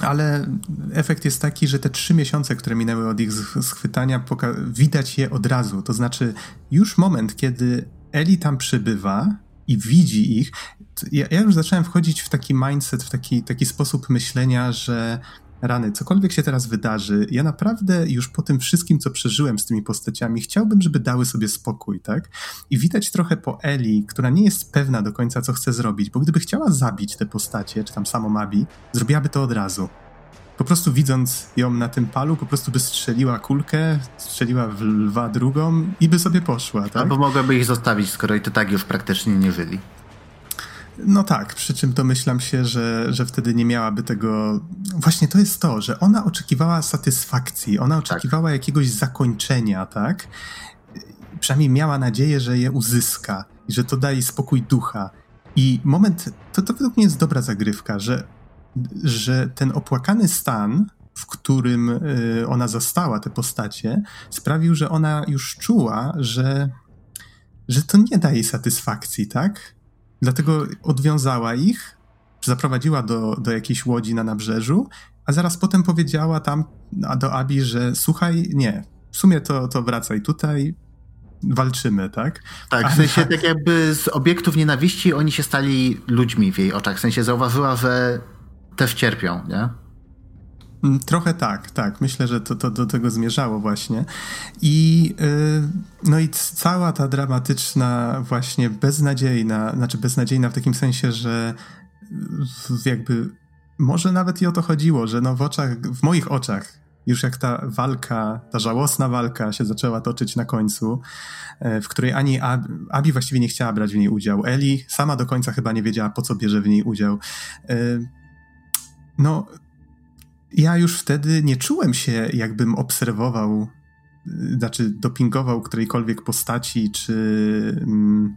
[SPEAKER 1] ale efekt jest taki, że te trzy miesiące, które minęły od ich schwytania, widać je od razu. To znaczy, już moment, kiedy Eli tam przybywa i widzi ich, ja, ja już zacząłem wchodzić w taki mindset, w taki, taki sposób myślenia, że rany, cokolwiek się teraz wydarzy, ja naprawdę już po tym wszystkim, co przeżyłem z tymi postaciami, chciałbym, żeby dały sobie spokój, tak? I widać trochę po Eli, która nie jest pewna do końca, co chce zrobić, bo gdyby chciała zabić te postacie, czy tam samo Mabi, zrobiłaby to od razu. Po prostu widząc ją na tym palu, po prostu by strzeliła kulkę, strzeliła w lwa drugą i by sobie poszła, tak?
[SPEAKER 2] Albo mogłaby ich zostawić, skoro i to tak już praktycznie nie żyli.
[SPEAKER 1] No tak, przy czym domyślam się, że, że wtedy nie miałaby tego. Właśnie to jest to, że ona oczekiwała satysfakcji, ona tak. oczekiwała tak. jakiegoś zakończenia, tak? Przynajmniej miała nadzieję, że je uzyska i że to daje spokój ducha. I moment, to, to według mnie jest dobra zagrywka, że, że ten opłakany stan, w którym y, ona zastała te postacie, sprawił, że ona już czuła, że, że to nie daje satysfakcji, tak? Dlatego odwiązała ich, zaprowadziła do, do jakiejś łodzi na nabrzeżu, a zaraz potem powiedziała tam do Abi, że słuchaj, nie, w sumie to, to wracaj tutaj, walczymy, tak?
[SPEAKER 2] Tak, w sensie tak jakby z obiektów nienawiści oni się stali ludźmi w jej oczach. W sensie zauważyła, że też cierpią, nie?
[SPEAKER 1] Mm, trochę tak, tak. Myślę, że to, to do tego zmierzało właśnie. I yy, no i cała ta dramatyczna, właśnie beznadziejna, znaczy beznadziejna w takim sensie, że jakby może nawet i o to chodziło, że no w oczach, w moich oczach już jak ta walka, ta żałosna walka się zaczęła toczyć na końcu, e, w której ani Ab Abi właściwie nie chciała brać w niej udział. Eli sama do końca chyba nie wiedziała, po co bierze w niej udział. E, no, ja już wtedy nie czułem się, jakbym obserwował, e, znaczy dopingował którejkolwiek postaci, czy. Mm,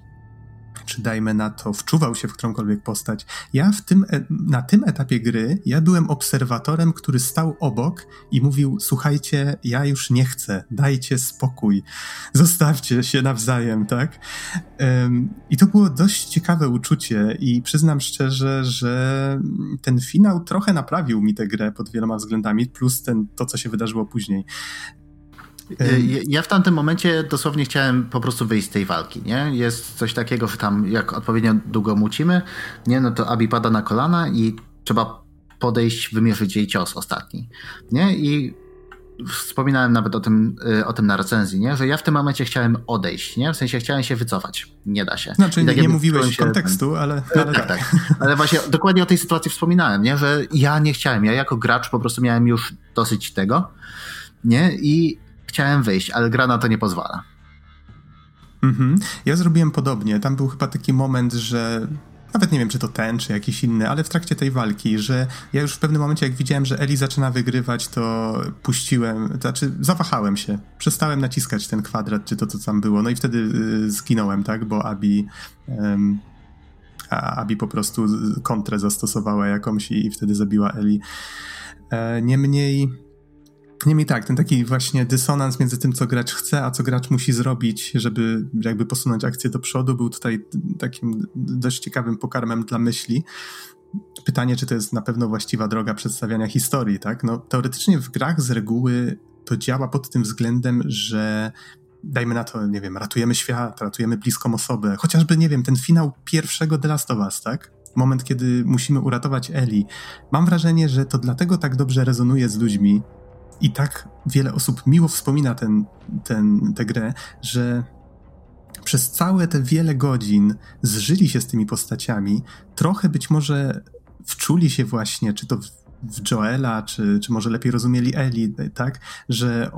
[SPEAKER 1] czy dajmy na to, wczuwał się w którąkolwiek postać. Ja w tym, e, na tym etapie gry, ja byłem obserwatorem, który stał obok i mówił, słuchajcie, ja już nie chcę, dajcie spokój, zostawcie się nawzajem, tak? I to było dość ciekawe uczucie i przyznam szczerze, że ten finał trochę naprawił mi tę grę pod wieloma względami, plus ten, to, co się wydarzyło później.
[SPEAKER 2] Ja w tamtym momencie dosłownie chciałem po prostu wyjść z tej walki, nie? Jest coś takiego, że tam jak odpowiednio długo mucimy, nie? No to Abi pada na kolana i trzeba podejść, wymierzyć jej cios ostatni, nie? I wspominałem nawet o tym, y, o tym na recenzji, nie? że ja w tym momencie chciałem odejść, nie? w sensie chciałem się wycofać. Nie da się.
[SPEAKER 1] Znaczy, tak nie, nie mówiłeś się, kontekstu, ale, ale
[SPEAKER 2] tak, tak. tak. Ale właśnie dokładnie o tej sytuacji wspominałem, nie? że ja nie chciałem. Ja jako gracz po prostu miałem już dosyć tego. Nie? I chciałem wyjść, ale gra na to nie pozwala.
[SPEAKER 1] Mhm. Ja zrobiłem podobnie. Tam był chyba taki moment, że nawet nie wiem, czy to ten, czy jakiś inny, ale w trakcie tej walki, że ja już w pewnym momencie, jak widziałem, że Eli zaczyna wygrywać, to puściłem, to znaczy zawahałem się. Przestałem naciskać ten kwadrat, czy to, co tam było. No i wtedy y, zginąłem, tak, bo Abi. Um, Abi po prostu kontrę zastosowała jakąś i wtedy zabiła Eli. E, niemniej Niemniej tak, ten taki właśnie dysonans między tym, co gracz chce, a co gracz musi zrobić, żeby jakby posunąć akcję do przodu, był tutaj takim dość ciekawym pokarmem dla myśli. Pytanie, czy to jest na pewno właściwa droga przedstawiania historii, tak? No, teoretycznie w grach z reguły to działa pod tym względem, że dajmy na to, nie wiem, ratujemy świat, ratujemy bliską osobę, chociażby, nie wiem, ten finał pierwszego The Last of Us, tak? Moment, kiedy musimy uratować Eli. Mam wrażenie, że to dlatego tak dobrze rezonuje z ludźmi, i tak wiele osób miło wspomina ten, ten, tę grę, że przez całe te wiele godzin zżyli się z tymi postaciami, trochę być może wczuli się właśnie, czy to w Joela, czy, czy może lepiej rozumieli Eli, tak, że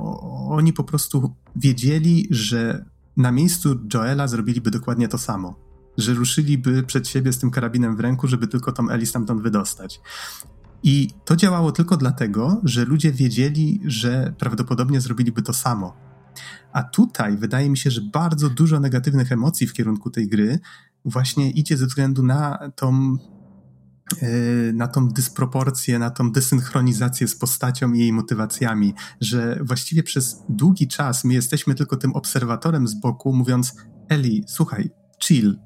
[SPEAKER 1] oni po prostu wiedzieli, że na miejscu Joela zrobiliby dokładnie to samo. Że ruszyliby przed siebie z tym karabinem w ręku, żeby tylko tą Eli stamtąd wydostać. I to działało tylko dlatego, że ludzie wiedzieli, że prawdopodobnie zrobiliby to samo. A tutaj wydaje mi się, że bardzo dużo negatywnych emocji w kierunku tej gry właśnie idzie ze względu na tą, e, na tą dysproporcję, na tą desynchronizację z postacią i jej motywacjami, że właściwie przez długi czas my jesteśmy tylko tym obserwatorem z boku, mówiąc: Eli, słuchaj, chill,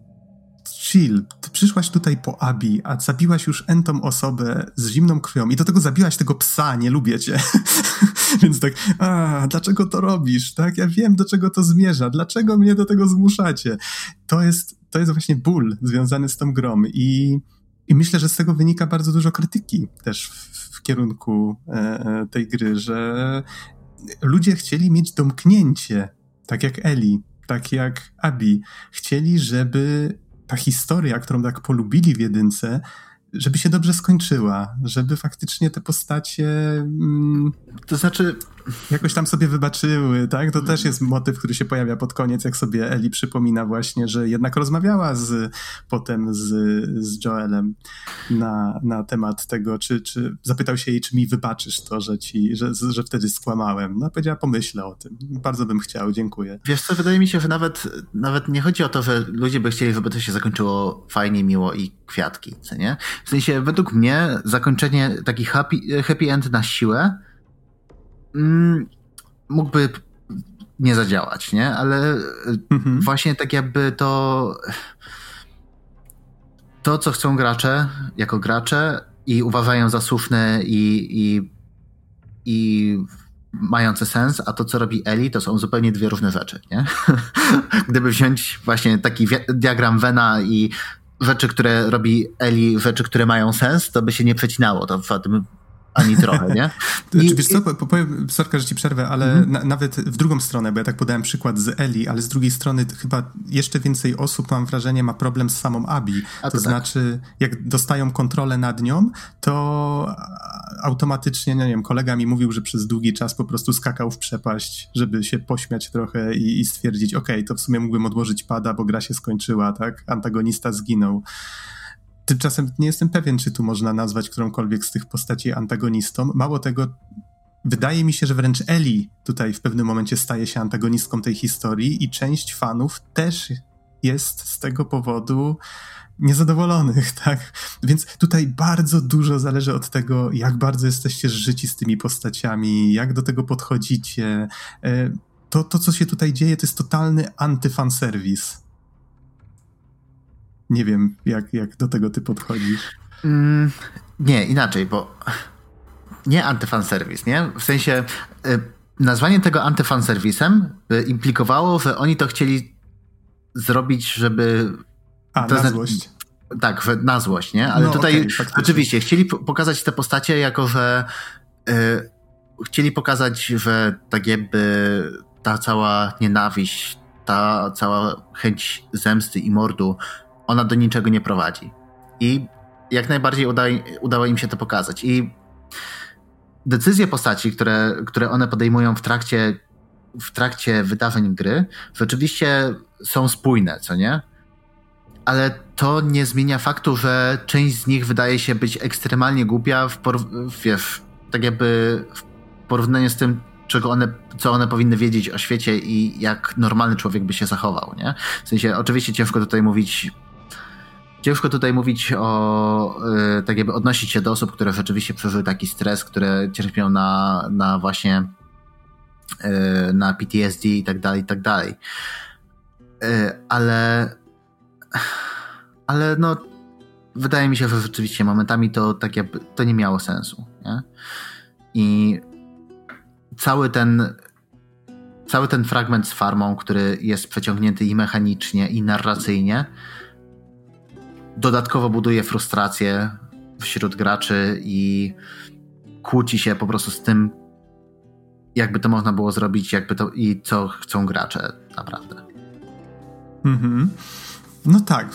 [SPEAKER 1] chill, ty przyszłaś tutaj po Abi, a zabiłaś już entą osobę z zimną krwią i do tego zabiłaś tego psa, nie lubię cię. Więc tak, a, dlaczego to robisz, tak? Ja wiem, do czego to zmierza, dlaczego mnie do tego zmuszacie? To jest, to jest właśnie ból związany z tą grą i, i myślę, że z tego wynika bardzo dużo krytyki też w, w kierunku e, e tej gry, że ludzie chcieli mieć domknięcie, tak jak Eli, tak jak Abi. Chcieli, żeby ta historia, którą tak polubili w jedynce, żeby się dobrze skończyła, żeby faktycznie te postacie. Mm...
[SPEAKER 2] To znaczy,
[SPEAKER 1] jakoś tam sobie wybaczyły, tak? To też jest motyw, który się pojawia pod koniec, jak sobie Eli przypomina właśnie, że jednak rozmawiała z, potem z, z Joelem na, na temat tego, czy, czy zapytał się jej, czy mi wybaczysz to, że ci, że, że wtedy skłamałem. No powiedziała, pomyślę o tym. Bardzo bym chciał, dziękuję.
[SPEAKER 2] Wiesz co, wydaje mi się, że nawet, nawet nie chodzi o to, że ludzie by chcieli, żeby to się zakończyło fajnie, miło i kwiatki, co nie? W sensie, według mnie zakończenie, taki happy, happy end na siłę mm, mógłby nie zadziałać, nie? Ale mhm. właśnie tak jakby to to, co chcą gracze jako gracze i uważają za słuszne i, i, i mające sens, a to, co robi Eli, to są zupełnie dwie różne rzeczy, nie? Gdyby wziąć właśnie taki diagram Vena i rzeczy, które robi Eli, rzeczy, które mają sens, to by się nie przecinało. To w tym ani trochę, nie?
[SPEAKER 1] I, Czy wiesz co, powiem, sorka, że ci przerwę, ale mhm. na, nawet w drugą stronę, bo ja tak podałem przykład z Eli, ale z drugiej strony chyba jeszcze więcej osób, mam wrażenie, ma problem z samą Abi. To, to tak. znaczy, jak dostają kontrolę nad nią, to automatycznie, no nie wiem, kolega mi mówił, że przez długi czas po prostu skakał w przepaść, żeby się pośmiać trochę i, i stwierdzić, okej, okay, to w sumie mógłbym odłożyć pada, bo gra się skończyła, tak? Antagonista zginął. Tymczasem nie jestem pewien, czy tu można nazwać którąkolwiek z tych postaci antagonistą. Mało tego, wydaje mi się, że wręcz Eli tutaj w pewnym momencie staje się antagonistką tej historii i część fanów też jest z tego powodu niezadowolonych, tak? Więc tutaj bardzo dużo zależy od tego, jak bardzo jesteście życi z tymi postaciami, jak do tego podchodzicie. E, to, to co się tutaj dzieje, to jest totalny antyfanserwis. Nie wiem, jak, jak do tego ty podchodzisz. Mm,
[SPEAKER 2] nie, inaczej, bo nie antyfanserwis, nie? W sensie y, nazwanie tego antyfanserwisem y, implikowało, że oni to chcieli zrobić, żeby...
[SPEAKER 1] A, to na złość.
[SPEAKER 2] Tak, na złość, nie? Ale no, tutaj okay, oczywiście chcieli pokazać te postacie jako, że y, chcieli pokazać, że tak jakby ta cała nienawiść, ta cała chęć zemsty i mordu ona do niczego nie prowadzi. I jak najbardziej uda, udało im się to pokazać. I decyzje postaci, które, które one podejmują w trakcie, w trakcie wydarzeń gry, rzeczywiście są spójne, co nie? Ale to nie zmienia faktu, że część z nich wydaje się być ekstremalnie głupia w, wiesz, tak jakby w porównaniu z tym, czego one, co one powinny wiedzieć o świecie i jak normalny człowiek by się zachował, nie? W sensie, oczywiście ciężko tutaj mówić Ciężko tutaj mówić o, yy, tak jakby odnosić się do osób, które rzeczywiście przeżyły taki stres, które cierpią na, na właśnie yy, na PTSD i tak dalej, i tak dalej. Yy, ale ale no wydaje mi się, że rzeczywiście momentami to tak jakby to nie miało sensu, nie? I cały ten cały ten fragment z farmą, który jest przeciągnięty i mechanicznie, i narracyjnie, dodatkowo buduje frustrację wśród graczy i kłóci się po prostu z tym, jakby to można było zrobić, jakby to i co chcą gracze naprawdę.
[SPEAKER 1] Mhm. No tak,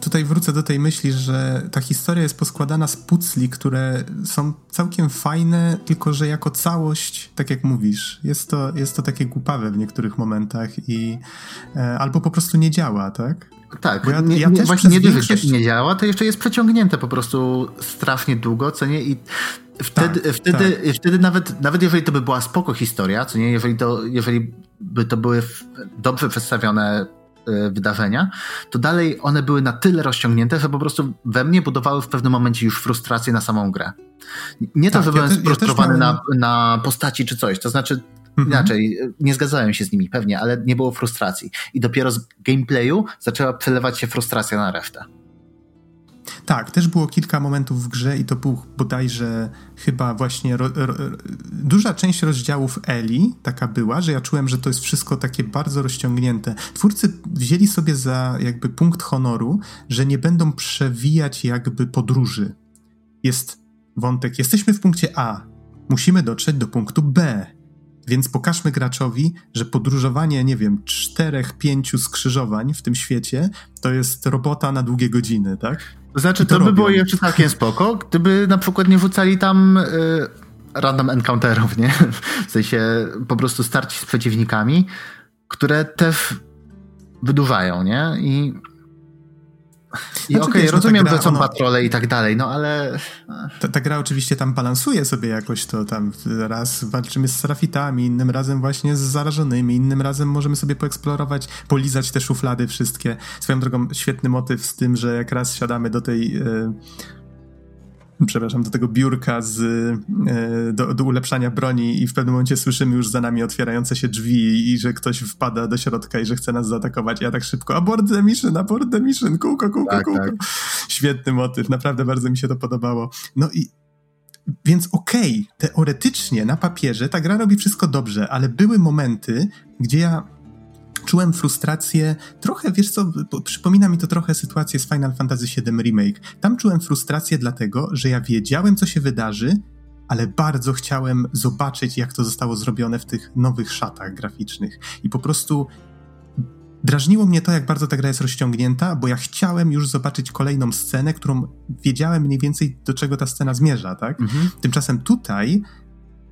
[SPEAKER 1] tutaj wrócę do tej myśli, że ta historia jest poskładana z pucli, które są całkiem fajne, tylko że jako całość, tak jak mówisz, jest to, jest to takie głupawe w niektórych momentach i e, albo po prostu nie działa, tak?
[SPEAKER 2] Tak, ja, nie, ja nie, właśnie nie większość... nie działa, to jeszcze jest przeciągnięte po prostu strasznie długo, co nie? I wtedy, tak, wtedy, tak. wtedy nawet, nawet jeżeli to by była spoko historia, co nie? Jeżeli, to, jeżeli by to były dobrze przedstawione e, wydarzenia, to dalej one były na tyle rozciągnięte, że po prostu we mnie budowały w pewnym momencie już frustrację na samą grę. Nie to, tak, że byłem ja sfrustrowany ja miałem... na, na postaci czy coś, to znaczy. Inaczej, nie zgadzałem się z nimi pewnie, ale nie było frustracji. I dopiero z gameplayu zaczęła przelewać się frustracja na resztę.
[SPEAKER 1] Tak, też było kilka momentów w grze i to był bodajże chyba właśnie ro, ro, duża część rozdziałów Eli taka była, że ja czułem, że to jest wszystko takie bardzo rozciągnięte. Twórcy wzięli sobie za jakby punkt honoru, że nie będą przewijać jakby podróży. Jest wątek, jesteśmy w punkcie A, musimy dotrzeć do punktu B więc pokażmy graczowi, że podróżowanie, nie wiem, czterech, pięciu skrzyżowań w tym świecie to jest robota na długie godziny, tak?
[SPEAKER 2] To znaczy, to, to by było jeszcze całkiem spoko, gdyby na przykład nie wrzucali tam y, random encounterów, nie? W sensie po prostu starć z przeciwnikami, które też wydłużają, nie? I i znaczy, okej, okay, no rozumiem, gra, że są patrole i tak dalej, no ale...
[SPEAKER 1] Ta, ta, gra oczywiście tam balansuje sobie jakoś to tam. Raz walczymy z serafitami, innym razem właśnie z zarażonymi, innym razem możemy sobie poeksplorować, polizać te szuflady wszystkie. Swoją drogą świetny motyw z tym, że jak raz siadamy do tej... Yy przepraszam, do tego biurka z, e, do, do, ulepszania broni i w pewnym momencie słyszymy już za nami otwierające się drzwi i że ktoś wpada do środka i że chce nas zaatakować. Ja tak szybko, abort the mission, abort the mission, kółko, kółko, tak, kółko. Tak. Świetny motyw, naprawdę bardzo mi się to podobało. No i więc okej, okay, teoretycznie na papierze ta gra robi wszystko dobrze, ale były momenty, gdzie ja czułem frustrację, trochę, wiesz co, przypomina mi to trochę sytuację z Final Fantasy VII Remake. Tam czułem frustrację dlatego, że ja wiedziałem, co się wydarzy, ale bardzo chciałem zobaczyć, jak to zostało zrobione w tych nowych szatach graficznych. I po prostu drażniło mnie to, jak bardzo ta gra jest rozciągnięta, bo ja chciałem już zobaczyć kolejną scenę, którą wiedziałem mniej więcej, do czego ta scena zmierza, tak? Mhm. Tymczasem tutaj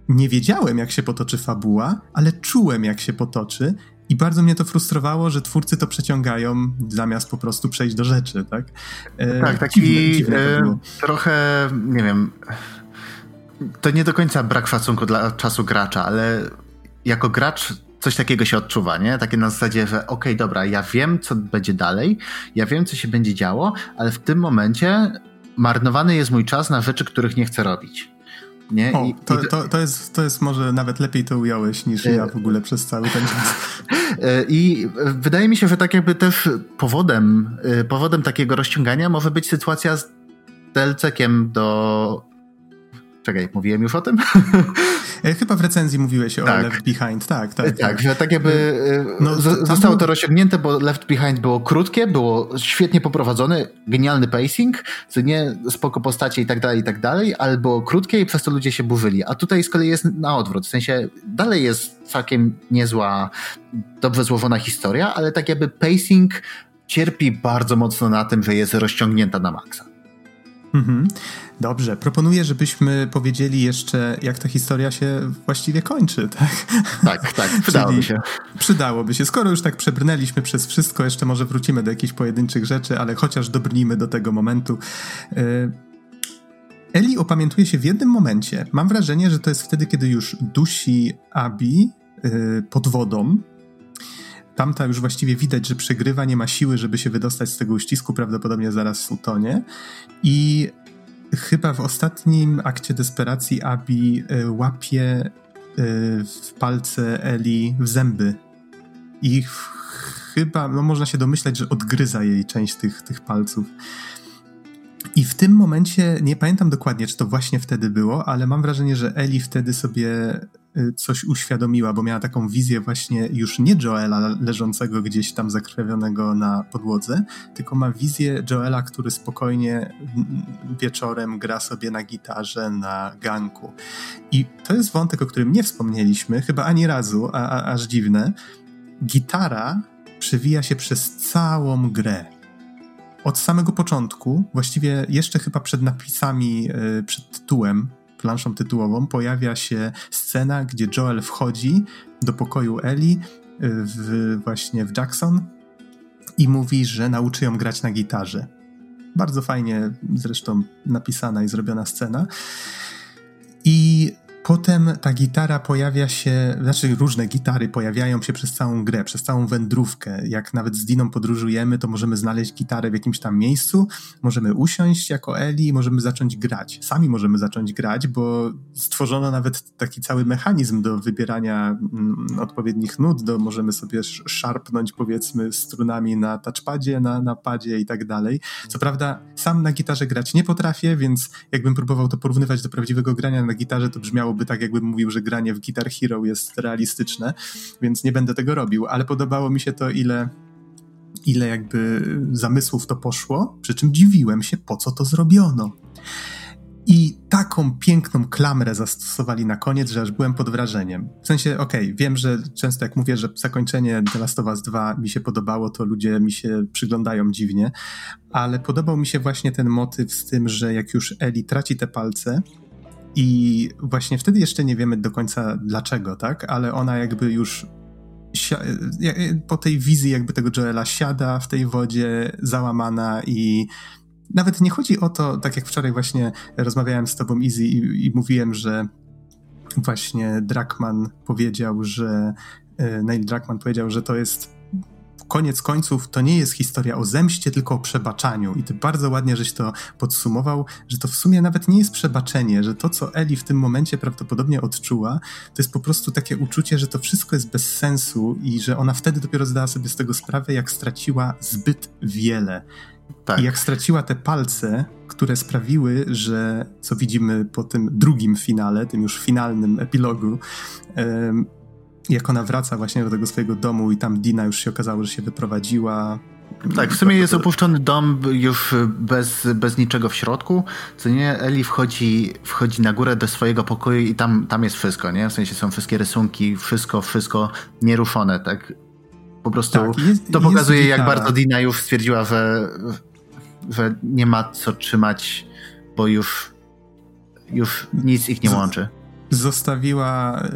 [SPEAKER 1] nie wiedziałem, jak się potoczy fabuła, ale czułem, jak się potoczy i bardzo mnie to frustrowało, że twórcy to przeciągają zamiast po prostu przejść do rzeczy, tak?
[SPEAKER 2] E, tak, taki dziwne, dziwne e, trochę, nie wiem, to nie do końca brak szacunku dla czasu gracza, ale jako gracz coś takiego się odczuwa, nie? Takie na zasadzie, że okej, okay, dobra, ja wiem, co będzie dalej, ja wiem, co się będzie działo, ale w tym momencie marnowany jest mój czas na rzeczy, których nie chcę robić. Nie?
[SPEAKER 1] O, to, to, to, jest, to jest może nawet lepiej to ująłeś niż ja w ogóle przez cały ten czas.
[SPEAKER 2] E, I wydaje mi się, że tak jakby też powodem, e, powodem takiego rozciągania może być sytuacja z delcekiem do Czekaj, mówiłem już o tym?
[SPEAKER 1] E, chyba w recenzji mówiłeś o tak. Left Behind, tak, tak.
[SPEAKER 2] Tak, tak. że tak jakby e, no, zostało to rozciągnięte, bo Left Behind było krótkie, było świetnie poprowadzone, genialny pacing, co nie spoko postacie i tak dalej, i tak dalej, ale było krótkie i przez to ludzie się burzyli. A tutaj z kolei jest na odwrót, w sensie dalej jest całkiem niezła, dobrze złożona historia, ale tak jakby pacing cierpi bardzo mocno na tym, że jest rozciągnięta na maksa.
[SPEAKER 1] Mhm. Dobrze, proponuję, żebyśmy powiedzieli jeszcze, jak ta historia się właściwie kończy, tak?
[SPEAKER 2] Tak, tak, przydałoby się.
[SPEAKER 1] Przydałoby się. Skoro już tak przebrnęliśmy przez wszystko, jeszcze może wrócimy do jakichś pojedynczych rzeczy, ale chociaż dobrnijmy do tego momentu. E, Eli opamiętuje się w jednym momencie. Mam wrażenie, że to jest wtedy, kiedy już dusi Abi e, pod wodą, Tamta już właściwie widać, że przegrywa, nie ma siły, żeby się wydostać z tego uścisku, prawdopodobnie zaraz utonie. I chyba w ostatnim akcie desperacji Abi y, łapie y, w palce Eli w zęby. I chyba, no można się domyślać, że odgryza jej część tych, tych palców. I w tym momencie, nie pamiętam dokładnie, czy to właśnie wtedy było, ale mam wrażenie, że Eli wtedy sobie y, coś uświadomiła, bo miała taką wizję właśnie już nie Joela leżącego gdzieś tam zakrwawionego na podłodze, tylko ma wizję Joela, który spokojnie wieczorem gra sobie na gitarze na ganku. I to jest wątek, o którym nie wspomnieliśmy, chyba ani razu, a, a aż dziwne. Gitara przewija się przez całą grę od samego początku, właściwie jeszcze chyba przed napisami, e, przed tytułem, planszą tytułową, pojawia się scena, gdzie Joel wchodzi do pokoju Eli e, w, właśnie w Jackson i mówi, że nauczy ją grać na gitarze. Bardzo fajnie zresztą napisana i zrobiona scena. I Potem ta gitara pojawia się, znaczy różne gitary pojawiają się przez całą grę, przez całą wędrówkę. Jak nawet z Diną podróżujemy, to możemy znaleźć gitarę w jakimś tam miejscu, możemy usiąść jako Eli i możemy zacząć grać. Sami możemy zacząć grać, bo stworzono nawet taki cały mechanizm do wybierania mm, odpowiednich nut, do możemy sobie szarpnąć powiedzmy strunami na touchpadzie, na, na padzie i tak dalej. Co prawda sam na gitarze grać nie potrafię, więc jakbym próbował to porównywać do prawdziwego grania na gitarze, to brzmiało brzmiałoby tak, jakbym mówił, że granie w Guitar Hero jest realistyczne, więc nie będę tego robił, ale podobało mi się to, ile ile jakby zamysłów to poszło, przy czym dziwiłem się, po co to zrobiono. I taką piękną klamrę zastosowali na koniec, że aż byłem pod wrażeniem. W sensie, okej, okay, wiem, że często jak mówię, że zakończenie The Last of Us 2 mi się podobało, to ludzie mi się przyglądają dziwnie, ale podobał mi się właśnie ten motyw z tym, że jak już Eli traci te palce, I właśnie wtedy jeszcze nie wiemy do końca dlaczego, tak? Ale ona jakby już po tej wizji jakby tego Joela siada w tej wodzie załamana i nawet nie chodzi o to, tak jak wczoraj właśnie rozmawiałem z tobą Easy i, i mówiłem, że właśnie Drakman powiedział, że e, Neil Druckmann powiedział, że to jest koniec końców to nie jest historia o zemście, tylko o przebaczaniu. I ty bardzo ładnie żeś to podsumował, że to w sumie nawet nie jest przebaczenie, że to, co Eli w tym momencie prawdopodobnie odczuła, to jest po prostu takie uczucie, że to wszystko jest bez sensu i że ona wtedy dopiero zdała sobie z tego sprawę, jak straciła zbyt wiele. Tak. I jak straciła te palce, które sprawiły, że co widzimy po tym drugim finale, tym już finalnym epilogu, jak ona wraca właśnie do tego swojego domu i tam Dina już się okazało, że się wyprowadziła.
[SPEAKER 2] Tak, w sumie jest opuszczony dom już bez, bez niczego w środku, co nie, Eli wchodzi, wchodzi na górę do swojego pokoju i tam, tam jest wszystko, nie? W sensie są wszystkie rysunki, wszystko, wszystko nieruszone, tak? Po prostu tak, jest, to pokazuje, jak bardzo Dina już stwierdziła, że, że nie ma co trzymać, bo już, już nic ich nie łączy
[SPEAKER 1] zostawiła e,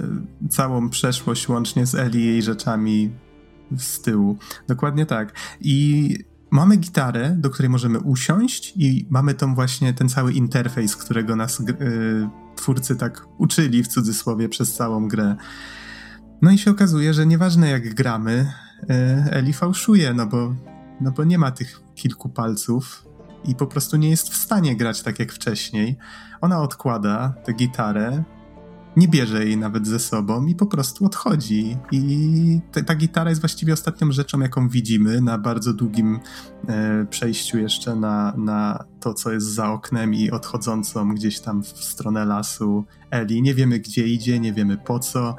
[SPEAKER 1] całą przeszłość łącznie z Eli jej rzeczami z tyłu. Dokładnie tak. I mamy gitarę, do której możemy usiąść i mamy tą właśnie ten cały interfejs, którego nas yy, twórcy tak uczyli w cudzysłowie przez całą grę. No i się okazuje, że nieważne jak gramy, yy, Eli fałszuje, no bo, no bo nie ma tych kilku palców i po prostu nie jest w stanie grać tak jak wcześniej. Ona odkłada tę gitarę, nie bierze jej nawet ze sobą i po prostu odchodzi. I ta, ta gitara jest właściwie ostatnią rzeczą, jaką widzimy na bardzo długim e, przejściu jeszcze na, na to, co jest za oknem i odchodzącą gdzieś tam w stronę lasu Eli. Nie wiemy, gdzie idzie, nie wiemy po co.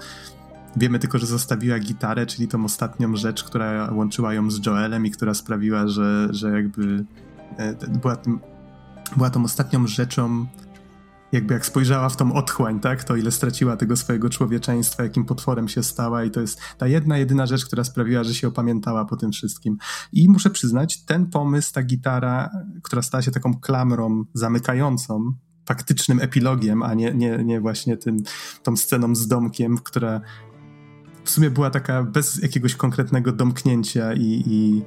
[SPEAKER 1] Wiemy tylko, że zostawiła gitarę, czyli tą ostatnią rzecz, która łączyła ją z Joelem i która sprawiła, że, że jakby e, była, tym, była tą ostatnią rzeczą, jakby jak spojrzała w tą otchłań, tak, to ile straciła tego swojego człowieczeństwa, jakim potworem się stała i to jest ta jedna, jedyna rzecz, która sprawiła, że się opamiętała po tym wszystkim. I muszę przyznać, ten pomysł, ta gitara, która stała się taką klamrą zamykającą, faktycznym epilogiem, a nie, nie, nie właśnie tym, tą sceną z domkiem, która w sumie była taka bez jakiegoś konkretnego domknięcia i, i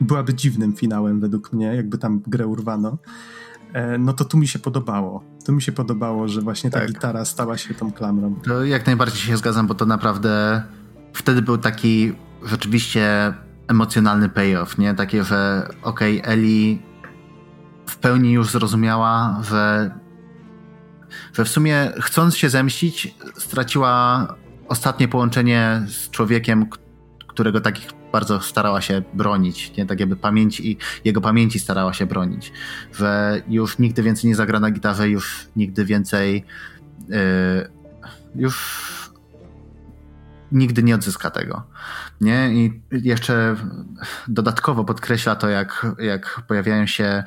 [SPEAKER 1] byłaby dziwnym finałem według mnie, jakby tam grę urwano. E, no to tu mi się podobało. Tu mi się podobało, że właśnie ta tak. gitara stała się tą klamrą.
[SPEAKER 2] To jak najbardziej się zgadzam, bo to naprawdę wtedy był taki rzeczywiście emocjonalny payoff, nie? Takie, że okej, okay, Eli w pełni już zrozumiała, że, że w sumie chcąc się zemścić, straciła ostatnie połączenie z człowiekiem, którego takich bardzo starała się bronić, nie? tak jakby pamięci, jego pamięci starała się bronić, że już nigdy więcej nie zagra na gitarze, już nigdy więcej yy, już nigdy nie odzyska tego. Nie? I jeszcze dodatkowo podkreśla to, jak, jak pojawiają się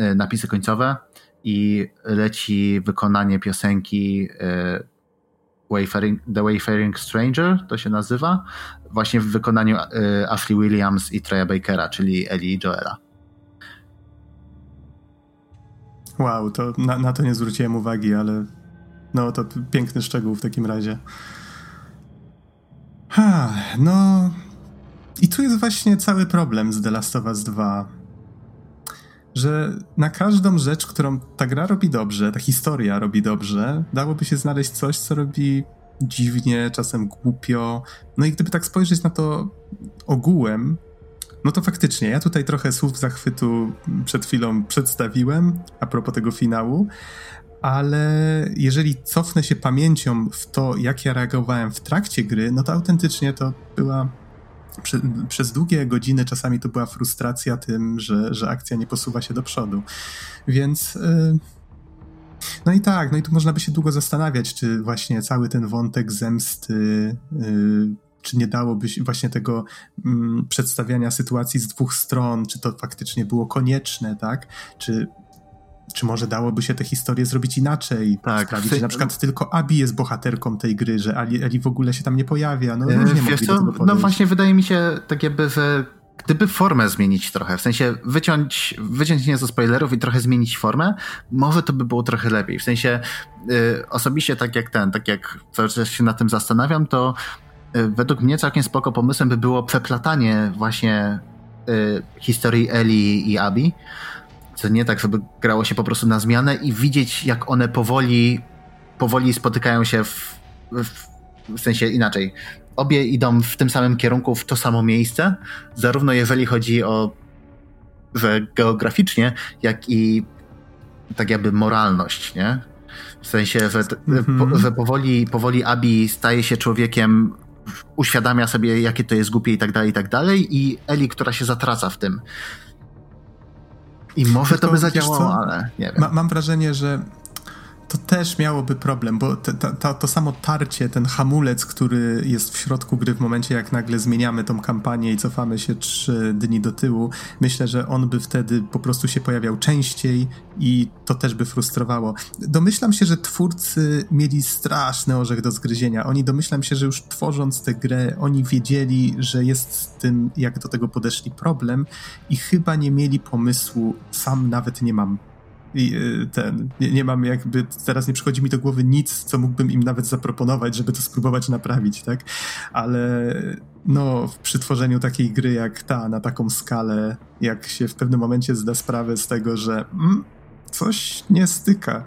[SPEAKER 2] y, napisy końcowe i leci wykonanie piosenki yy, Wayfaring, The Wayfaring Stranger, to się nazywa, właśnie w wykonaniu y, Williams i Treya Bakera, czyli Ellie i Joela.
[SPEAKER 1] Wow, to na, na, to nie zwróciłem uwagi, ale no to piękny szczegół w takim razie. Ha, no i tu jest właśnie cały problem z The Last of Us 2 że na każdą rzecz, którą ta gra robi dobrze, ta historia robi dobrze, dałoby się znaleźć coś, co robi dziwnie, czasem głupio. No i gdyby tak spojrzeć na to ogółem, no to faktycznie, ja tutaj trochę słów zachwytu przed chwilą przedstawiłem a propos tego finału, ale jeżeli cofnę się pamięcią w to, jak ja reagowałem w trakcie gry, no to autentycznie to była Prze, przez długie godziny czasami to była frustracja tym, że, że akcja nie posuwa się do przodu. Więc. Yy, no i tak, no i tu można by się długo zastanawiać, czy właśnie cały ten wątek zemsty. Yy, czy nie dałoby się właśnie tego mm, przedstawiania sytuacji z dwóch stron, czy to faktycznie było konieczne, tak? Czy czy może dałoby się tę historię zrobić inaczej? Tak. Sprawić, że na przykład tylko Abi jest bohaterką tej gry, że Eli, Eli w ogóle się tam nie pojawia. No,
[SPEAKER 2] e, Wiesz co? No właśnie wydaje mi się tak jakby, że gdyby formę zmienić trochę, w sensie wyciąć, wyciąć nie ze spoilerów i trochę zmienić formę, może to by było trochę lepiej. W sensie y, osobiście tak jak ten, tak jak cały czas się nad tym zastanawiam, to y, według mnie całkiem spoko pomysłem by było przeplatanie właśnie y, historii Eli i Abi, co nie tak, żeby grało się po prostu na zmianę i widzieć jak one powoli powoli spotykają się w, w, w sensie inaczej obie idą w tym samym kierunku, w to samo miejsce, zarówno jeżeli chodzi o że geograficznie, jak i tak jakby moralność, nie? W sensie, że, mm-hmm. po, że powoli, powoli Abi staje się człowiekiem, uświadamia sobie, jakie to jest głupie i tak dalej, i tak dalej, i Eli, która się zatraca w tym. I może Tylko, to by zadziałało, ale nie wiem.
[SPEAKER 1] Ma, mam wrażenie, że to też miałoby problem, bo to, to, to, samo tarcie, ten hamulec, który jest w środku gry w momencie, jak nagle zmieniamy tą kampanię i cofamy się trzy dni do tyłu, myślę, że on by wtedy po prostu się pojawiał częściej i to też by frustrowało. Domyślam się, że twórcy mieli straszny orzech do zgryzienia. Oni domyślam się, że już tworząc tę grę, oni wiedzieli, że jest z tym, jak do tego podeszli problem i chyba nie mieli pomysłu, sam nawet nie mam i y, ten, nie, nie mam jakby, teraz nie przychodzi mi do głowy nic, co mógłbym im nawet zaproponować, żeby to spróbować naprawić, tak? Ale no, przy tworzeniu takiej gry jak ta, na taką skalę, jak się w pewnym momencie zda sprawę z tego, że mm, coś nie styka,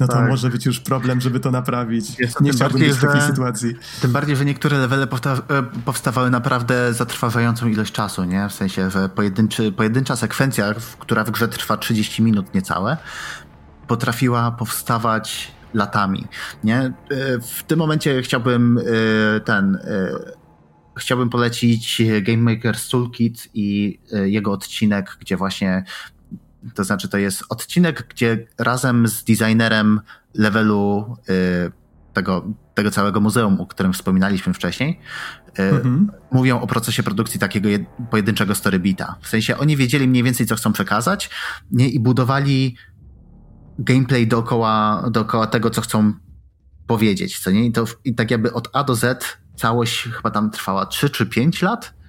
[SPEAKER 1] no to tak. może być już problem, żeby to naprawić. Jest nie chciałbym być w takiej że, sytuacji.
[SPEAKER 2] Tym bardziej, że niektóre levele e, powstawały naprawdę zatrważającą ilość czasu, nie? W sensie, że pojedynczy, pojedyncza sekwencja, która w grze trwa 30 minut niecałe, potrafiła powstawać latami, nie? E, w tym momencie chciałbym e, ten chciałbym polecić Game Maker's Toolkit i jego odcinek, gdzie właśnie to znaczy, to jest odcinek, gdzie razem z designerem levelu y, tego, tego całego muzeum, o którym wspominaliśmy wcześniej, y, mhm. mówią o procesie produkcji takiego pojedynczego storybita. W sensie oni wiedzieli mniej więcej, co chcą przekazać nie? i budowali gameplay dookoła, dookoła tego, co chcą powiedzieć. Co nie? I, to, I tak jakby od A do Z całość chyba tam trwała 3 czy 5 lat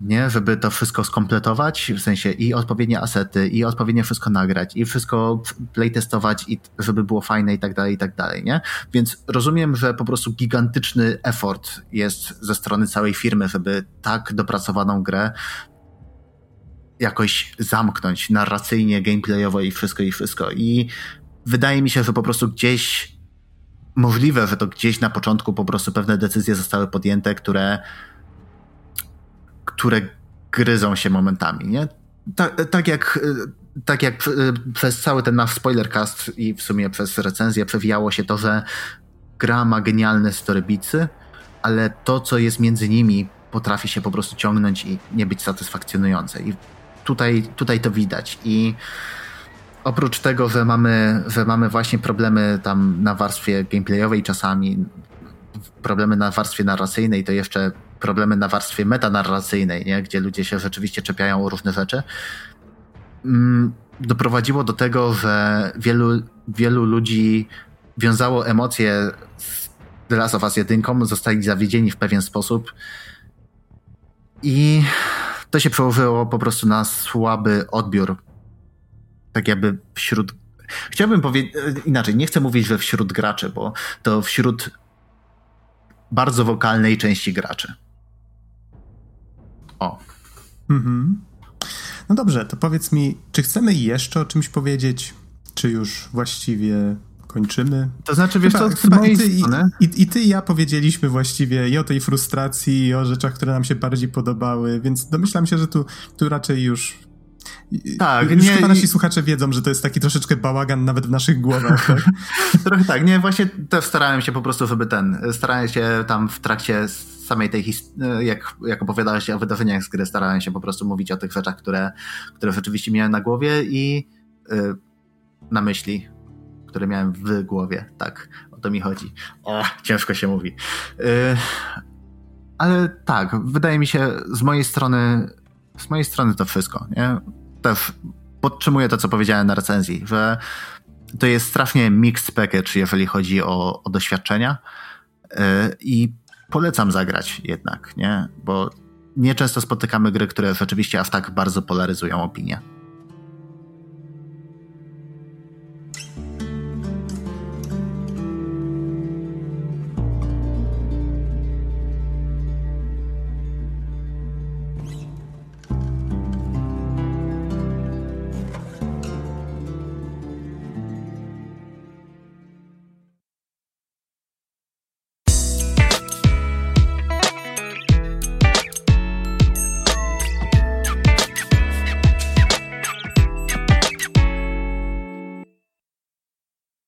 [SPEAKER 2] nie? Żeby to wszystko skompletować, w sensie i odpowiednie asety, i odpowiednio wszystko nagrać, i wszystko playtestować, i żeby było fajne i tak dalej, i tak dalej, nie? Więc rozumiem, że po prostu gigantyczny effort jest ze strony całej firmy, żeby tak dopracowaną grę jakoś zamknąć narracyjnie, gameplayowo i wszystko, i wszystko. I wydaje mi się, że po prostu gdzieś możliwe, że to gdzieś na początku po prostu pewne decyzje zostały podjęte, które które gryzą się momentami, nie? Tak, tak jak tak jak przez cały ten nasz spoilercast i w sumie przez recenzję przewijało się to, że gra ma genialne storybicy, ale to, co jest między nimi, potrafi się po prostu ciągnąć i nie być satysfakcjonujące. I tutaj, tutaj to widać. I oprócz tego, że mamy, że mamy właśnie problemy tam na warstwie gameplayowej czasami, problemy na warstwie narracyjnej, to jeszcze problemy na warstwie metanarracyjnej, nie? gdzie ludzie się rzeczywiście czepiają o różne rzeczy, mm, doprowadziło do tego, że wielu, wielu ludzi wiązało emocje z The Last of Us 1, zostali zawiedzieni w pewien sposób i to się przełożyło po prostu na słaby odbiór. Tak jakby wśród. Chciałbym powiedzieć inaczej, nie chcę mówić, że wśród graczy, bo to wśród bardzo wokalnej części graczy. O. Mhm.
[SPEAKER 1] No dobrze, to powiedz mi, czy chcemy jeszcze o czymś powiedzieć, czy już właściwie kończymy?
[SPEAKER 2] To znaczy, wiesz chyba, co, chyba
[SPEAKER 1] i, ty, i, i, i, ty i ja powiedzieliśmy właściwie i o tej frustracji, i o rzeczach, które nam się bardziej podobały, więc domyślam się, że tu, tu raczej już tak, już nie, chyba nasi słuchacze wiedzą, że to jest taki troszeczkę bałagan nawet w naszych głowach. Tak?
[SPEAKER 2] Trochę tak, nie, właśnie też starałem się po prostu, żeby ten, starałem się tam w trakcie samej tej historii, jak, jak opowiadałeś o wydarzeniach z gry, starałem się po prostu mówić o tych rzeczach, które, które rzeczywiście miałem na głowie i yy, na myśli, które miałem w głowie, tak, o to mi chodzi. O, ciężko się mówi. Yy, ale tak, wydaje mi się z mojej strony z mojej strony to wszystko, nie? Też podtrzymuję to, co powiedziałem na recenzji, że to jest strasznie mixed package, jeżeli chodzi o, o doświadczenia yy, i polecam zagrać jednak, nie? Bo nieczęsto spotykamy gry, które rzeczywiście aż tak bardzo polaryzują opinię.